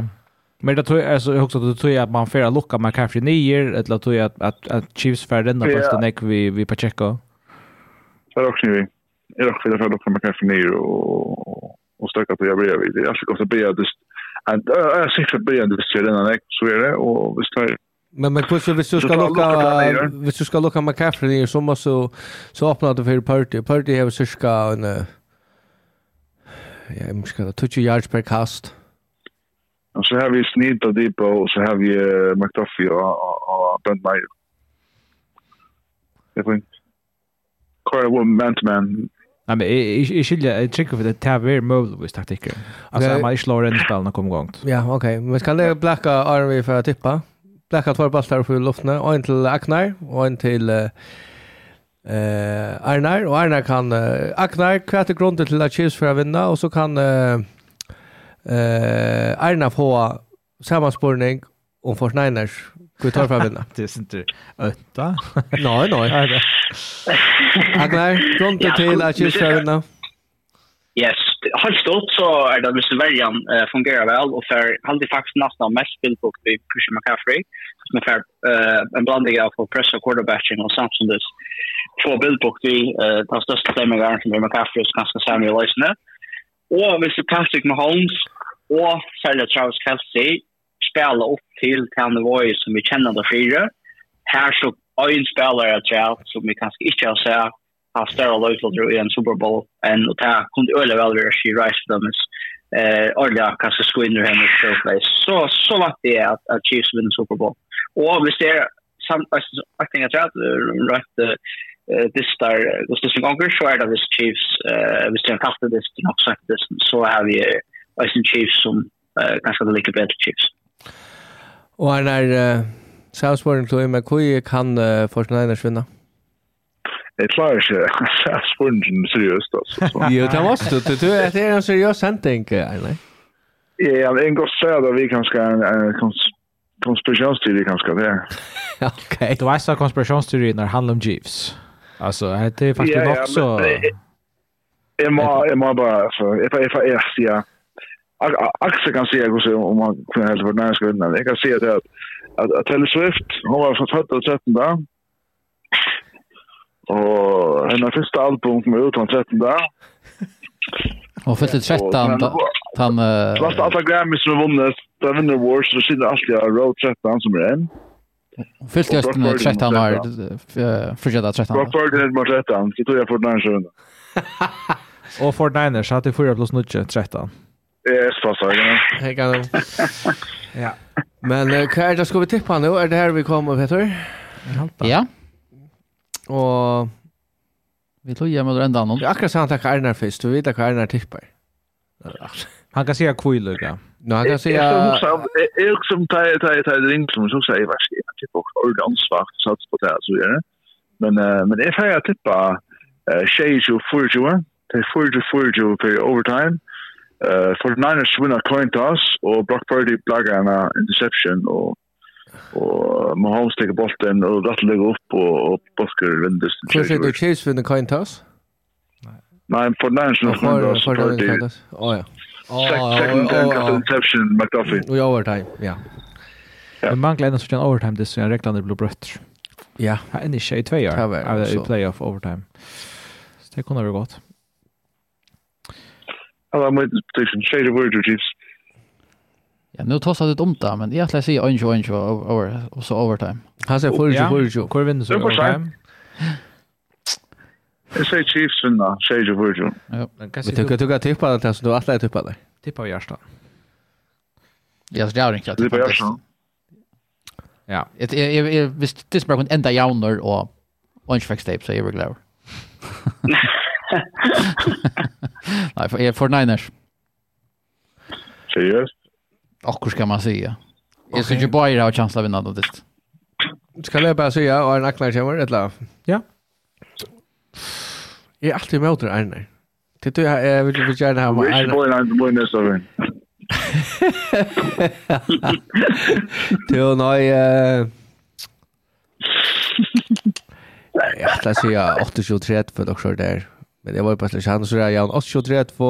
Men det tror jag alltså också att du tror att man får lucka med kanske nior eller tror jag att att, att Chiefs för den där första näck vi vi Pacheco. Det er også vi. Jag också vill få McCaffrey med og, og, och och stöka på jag bredvid. Det alltid godt å be att en er ser för at det ser den näck så är det och det er Men men kus hvis du skal lukka hvis du skal lukka McCaffrey så må så så öppna det för party. Party har cirka en ja, jag ska ta 20 yards per kast. Og så har vi snitt og det og så har vi McDuffie og og Ben Meyer. Det var Kvar var man to man. Nej men jag skiljer jag tycker för det tar vi möjligtvis taktiker. Alltså man slår en spel när kommer gångt. Ja, okej. Men ska det blacka Arvi för att tippa? blacka två bollar för luften og en till Aknar, og en eh uh, Arnar, og Arnar kan, uh, Aknar, hva grunden till til at Chiefs for att vinna og så kan uh, uh, Arnar få sammanspårning om för Niners, hva tar for att vinna. Det er ikke øtta. Nei, nei. Aknar, grunnen til at Chiefs for att vinna. Yes, helt stort så är det hvis Verjan uh, fungerar väl och för han det faktiskt nästan mest spelbok i Christian McCaffrey som är för uh, en blandning av pressa quarterbacken och som det två bildbok i uh, den största flammegaren som är McCaffrey och ganska Samuel Leisner och hvis Patrick Mahomes och sälja Travis Kelsey spela upp till Tanner Voy som vi känner det fyra här så en spelare jag som vi kanske inte har sett av større løytlodder i en Super Bowl. En, og ta kunne øyelig vel være ski reis for dem. Eh, Orla kanskje skinner henne i showplace. Så, så langt det er at, at Chiefs vinner Super Bowl. Og hvis det er samt akting at rett, rett uh, distar, hvis det er ganger, så er det hvis Chiefs, uh, hvis det er en kalte dist, nok sagt dist, så har vi Eisen Chiefs som uh, kanskje det liker bedre Chiefs. Og er der, uh, Sjavsborgen, med McCoy, kan uh, Forsen Einers vinne? det klarar sig att spungen seriöst alltså. Jo, det måste du du det är en seriös händing eller? Ja, en god at vi kanske en konspirationsteori kanske det. Okej. Du vet att konspirationsteori när handlar om Jeeves. Alltså, det är faktiskt också Jeg må, jeg må bara, för jag är för erst, ja. Axel kan säga också om man kunde hälsa på den här skulden. Jag kan säga det att, att, att Taylor Swift, hon var född av 13. Och en av första album kom ut han 13 da. Och fyllde 13 han Last alla Grammys som vunnit, da vinner awards så synd allt jag road 13 som er en. Fyllt jag den 13 år, förtjäta 13 år. Vad för den mot 13, så tog jag för den sjön. Och för den så hade 4 plus 9, 13. Det är så passar det. Hej kan du. Ja. Men hva er det ska vi tippa nu? Er det her vi kommer, Peter? Ja. Og vi tog hjemme under enda annen. Det er akkurat sånn at jeg kan ærner først. Du vet hva ærner tipper. Han kan säga kvill, ja. No, han kan säga... Jag som tar tar tar ring som så säger vad ska jag tippa också ord ansvar så på det så gör det. Men men det här jag tippa eh Shays och Furjua. Det Furju Furju för overtime. Eh for Niners winner coin toss och Brock Purdy blaggarna interception och og Mahomes legger bolten, og Rattle legger opp, og, og Bosker vindes. Hvor sier du Chiefs vinner Kain Tass? Nei, for National Hundas, for det er Å ja. Second and interception, McDuffie. Og i overtime, ja. Men mangler enda en overtime, det er reglene blir brøtt. Ja. Han er ikke i tvei år, i playoff overtime. Så det kunne vært godt. Ja, det er mye prediction. Shade of word, Chiefs. Ja, nu tar det ut om det, men jag skulle säga 21 over och så overtime. Han säger 40 40. Hur vinner så overtime? Jag säger Chiefs vinner, säger 40. Ja. Men kanske du kan tycka tippa det så du alla tippa det. Tippa Jarstad. Ja, så det är inte klart. Tippa Jarstad. Ja. Jag, jag, jag, visst det bara kan enda jauner och orange flex tape så är jag glad. Nej, för för Niners. Seriöst? Och hur ska man säga? Okay. Jag tycker bara jag har chans att vinna det. Ska jag bara säga och en acklar kommer ett. Ja. Jag är alltid med åter Arne. Det du jag vill vill gärna ha med Arne. Jag vill inte nästa vecka. Du nej eh Ja, det ser jag 8-23 för också där. Men det var ju på chans så där jag 8-23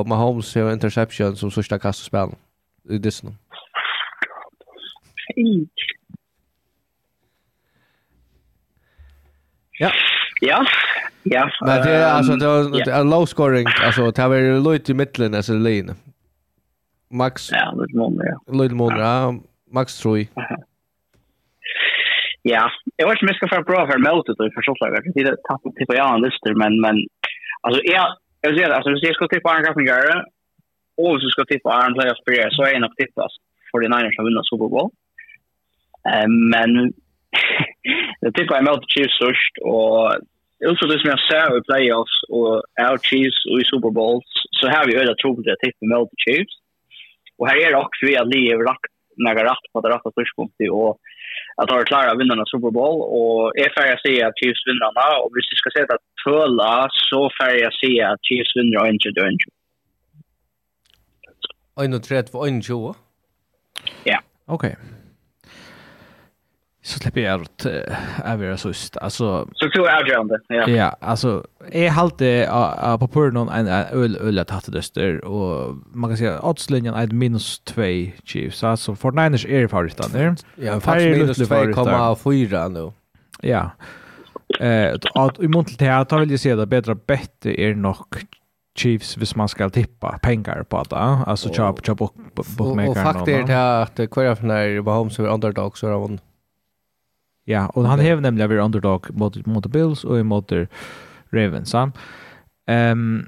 och Mahomes har interception som första kastspel. Mm i dyssen. Ja. Ja. Ja. Men det är alltså det är en low scoring alltså det var lite i mitten alltså Lane. Max. Ja, lite månader. Ja. Lite månader. Max tror Ja, jag vet inte om jag ska få bra för mötet och för såklart. Det är tappet till på en lister men men alltså jag jag vill säga alltså jag ska typ på en grafiker Och så ska tippa Iron Playoff Player så är en nog tippas för den Niners som vinner Super Bowl. Eh, men det tippar jag mot Chiefs först och Utan det som jag ser i playoffs och our Chiefs och i Super Bowls så har vi öda tro på det tippet mot Chiefs. Och här är det också vi att Lee har lagt några rätt på det rätta tidpunkten och att ha klara att vinna Super Bowl och är färg att säga att Chiefs vinner och hvis vi ska säga att Töla så färg att säga att Chiefs vinner och inte dör inte. 31 21. Ja. Okej. Så släpper jag ut Avera sist. Alltså Så tror jag avgörande. Ja. Ja, alltså är halt på Purnon en öl öl att hatta döster och man kan säga oddslinjen är minus 2 Chiefs alltså för Niners är favoriten där. Ja, faktiskt minus 2,4 nu. Ja. Eh, att i mån till det här tar vill jag säga det bättre bättre är nog Chiefs hvis man ska tippa pengar på det. Alltså köp köp book, bookmaker. Och faktiskt är att kvar av när Mahomes är underdog så har han Ja, och han har nämligen varit underdog mot mot Bills och mot Ravens. Ehm um,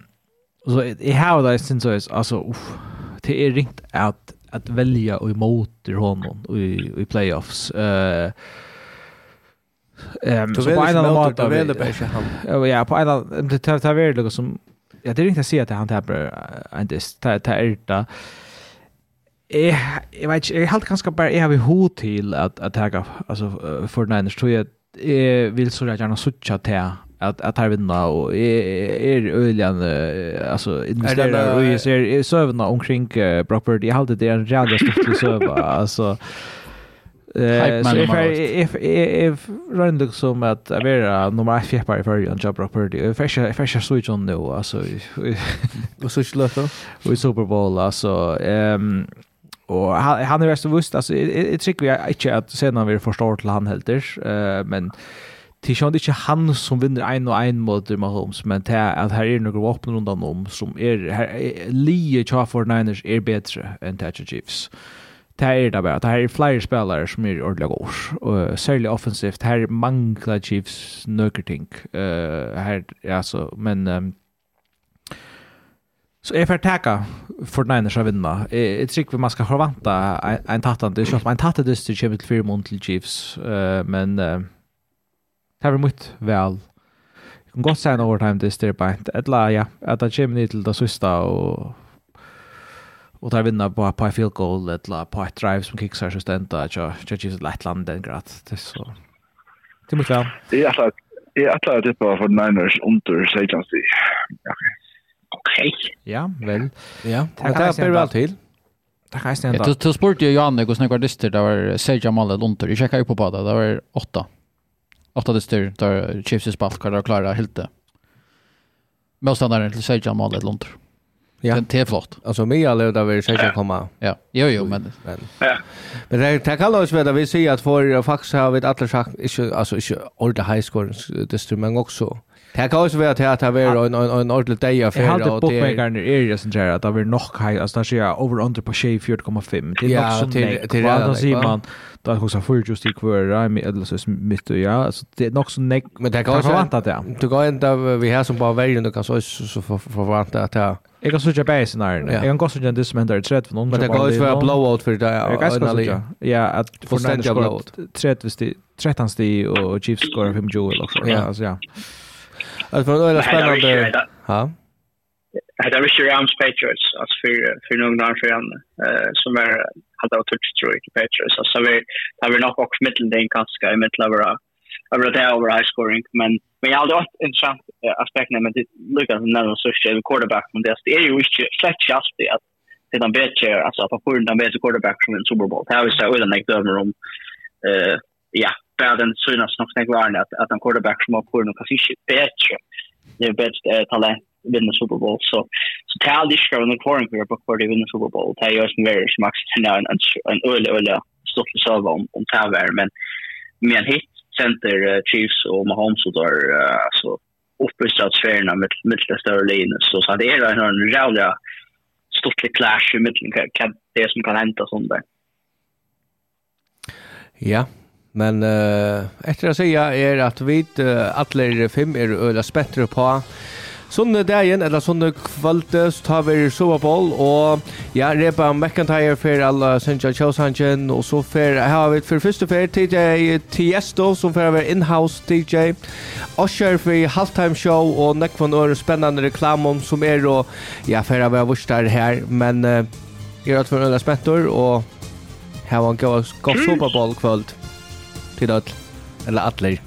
så i how that since är alltså uff, det är ringt att att välja och emot honom i i playoffs. Eh uh, Ehm um, så på en annan måte väl det bästa han. Ja, på en annan det tar tar väl som Ja, det är inte att säga att han tappar en dist. Det är ärta. Jeg, jeg vet ikke, jeg helt ganske bare, jeg har vi hod til at, at jeg, altså, for den tror jeg, jeg vil så gjerne suttje til at at här vinna och är öljan alltså investerar och ser sövna omkring property jag hade det en jävla stort söva alltså Eh så if I if if run the som att vara nummer 1 fjärde för en job property. If I if I switch on nu alltså och så då. Och Super Bowl alltså ehm och han han är väl vust alltså jag tycker jag inte att sen när vi förstår till han helt eh men Det är inte han som vinner en och en mot Mahomes, men det är att här är några vapen runt om som er, her, lige tja for Niners är bättre än Tatcha Chiefs. Uh, det här är det bara. Det här är flera spelare som är ordentliga gors. Uh, särskilt offensivt. Det här manglar Chiefs nökerting. Uh, här, alltså, men... Um, så jag får tacka för den ena vinna. Jag tycker att man ska förvänta en en tattande. Det är klart en tattande dyster kommer till fyra månader till Chiefs. Uh, men uh, det här var mycket väl Jag kan godt säga en overtime det på ett. Ett la, ja. Att det kommer till det sista och och där vinna på på field goal eller på ett drive som kicksar så stända att så jag just Lettland den grad det så det måste väl det är alltså är atlar det på för Niners under Saints. Okej. Ja, väl. Ja, det är väl väl till. Det kan stämma. Jag tog sport ju Janne och snackar dyster där var Sergio Mallet Lunter. Jag checkar ju på båda. Det var åtta. Åtta dyster där Chiefs spalt kvar där klara helt det. Motståndaren till Sergio Mallet under. Ja. Det är flott. Alltså mig alla där vi ska komma. Ja. Jo jo men. Men. Ja. Men det tar kallar oss vad vi säger att för faktiskt har vi alla sagt inte alltså inte ordet high score det men också Det kan också vara att det här var en, en, en ordentlig dag av fjärde. Jag hade bookmakern i er som säger att det var nog high, alltså där säger over under på tjej 4,5. Det är ja, nog som nek. Ja, då säger man, då är det också 40 stik kvar, eller så mitt och ja, alltså det är nog så nek. Men det kan också vara det. Du kan inte, vi här som bara väljer, du kan så förvanta att det här. Jag kan söka bäst scenarion. Jag kan gå söka det som händer i 30 någon. Men det kan också vara blowout för det. Jag kan söka. Ja, att fullständiga blowout. 30 sti, 13 sti och Chiefs scorar 5 Joel också. Ja, alltså ja. Alltså för då är det spännande. Ja. Det är Richard Rams Patriots, alltså för, för någon annan för en uh, som är hade av touch tror jag Patriots. Alltså vi har vi nog också mitten mittelding kanske i mitten av mittelövra över det över high scoring men men jag hade ett intressant aspekt när men det Lucas nämnde så är det quarterback men det är ju inte släkt just det att det är en bättre alltså att man får en bättre quarterback från en Super Bowl. Det har vi så utan att döma om eh ja, bara den synas nog när var att att en quarterback som har kurnu kanske inte bättre. Det är bäst eh, talent vinna Super Bowl så så tal det ska under kvar för på för det vinna Super Bowl. Det är ju en very max en en en öle öle stort server om om taver men men hit center uh, Chiefs och Mahomes och där uh, alltså uppe i stadsfärerna med med större linjen så så det är en en jävla stort clash i mitten kan det som kan hända sånt där. Ja, Men uh, efter att säga är att vi uh, alla fem är öla spettre på Sunne dagen, eller sunne kvölde, så tar vi Super Bowl, og ja, Reba McIntyre for alle Senja Kjøshangen, og så for, her har vi for første for TJ Tiesto, som for å være in-house DJ, Osher for halftime show, og nekvann øre spennende reklamum som er, og ja, for å være vurstar her, men uh, jeg er at for øyne spettor, og her var en god Super Bowl kvöld. كده العطلة دي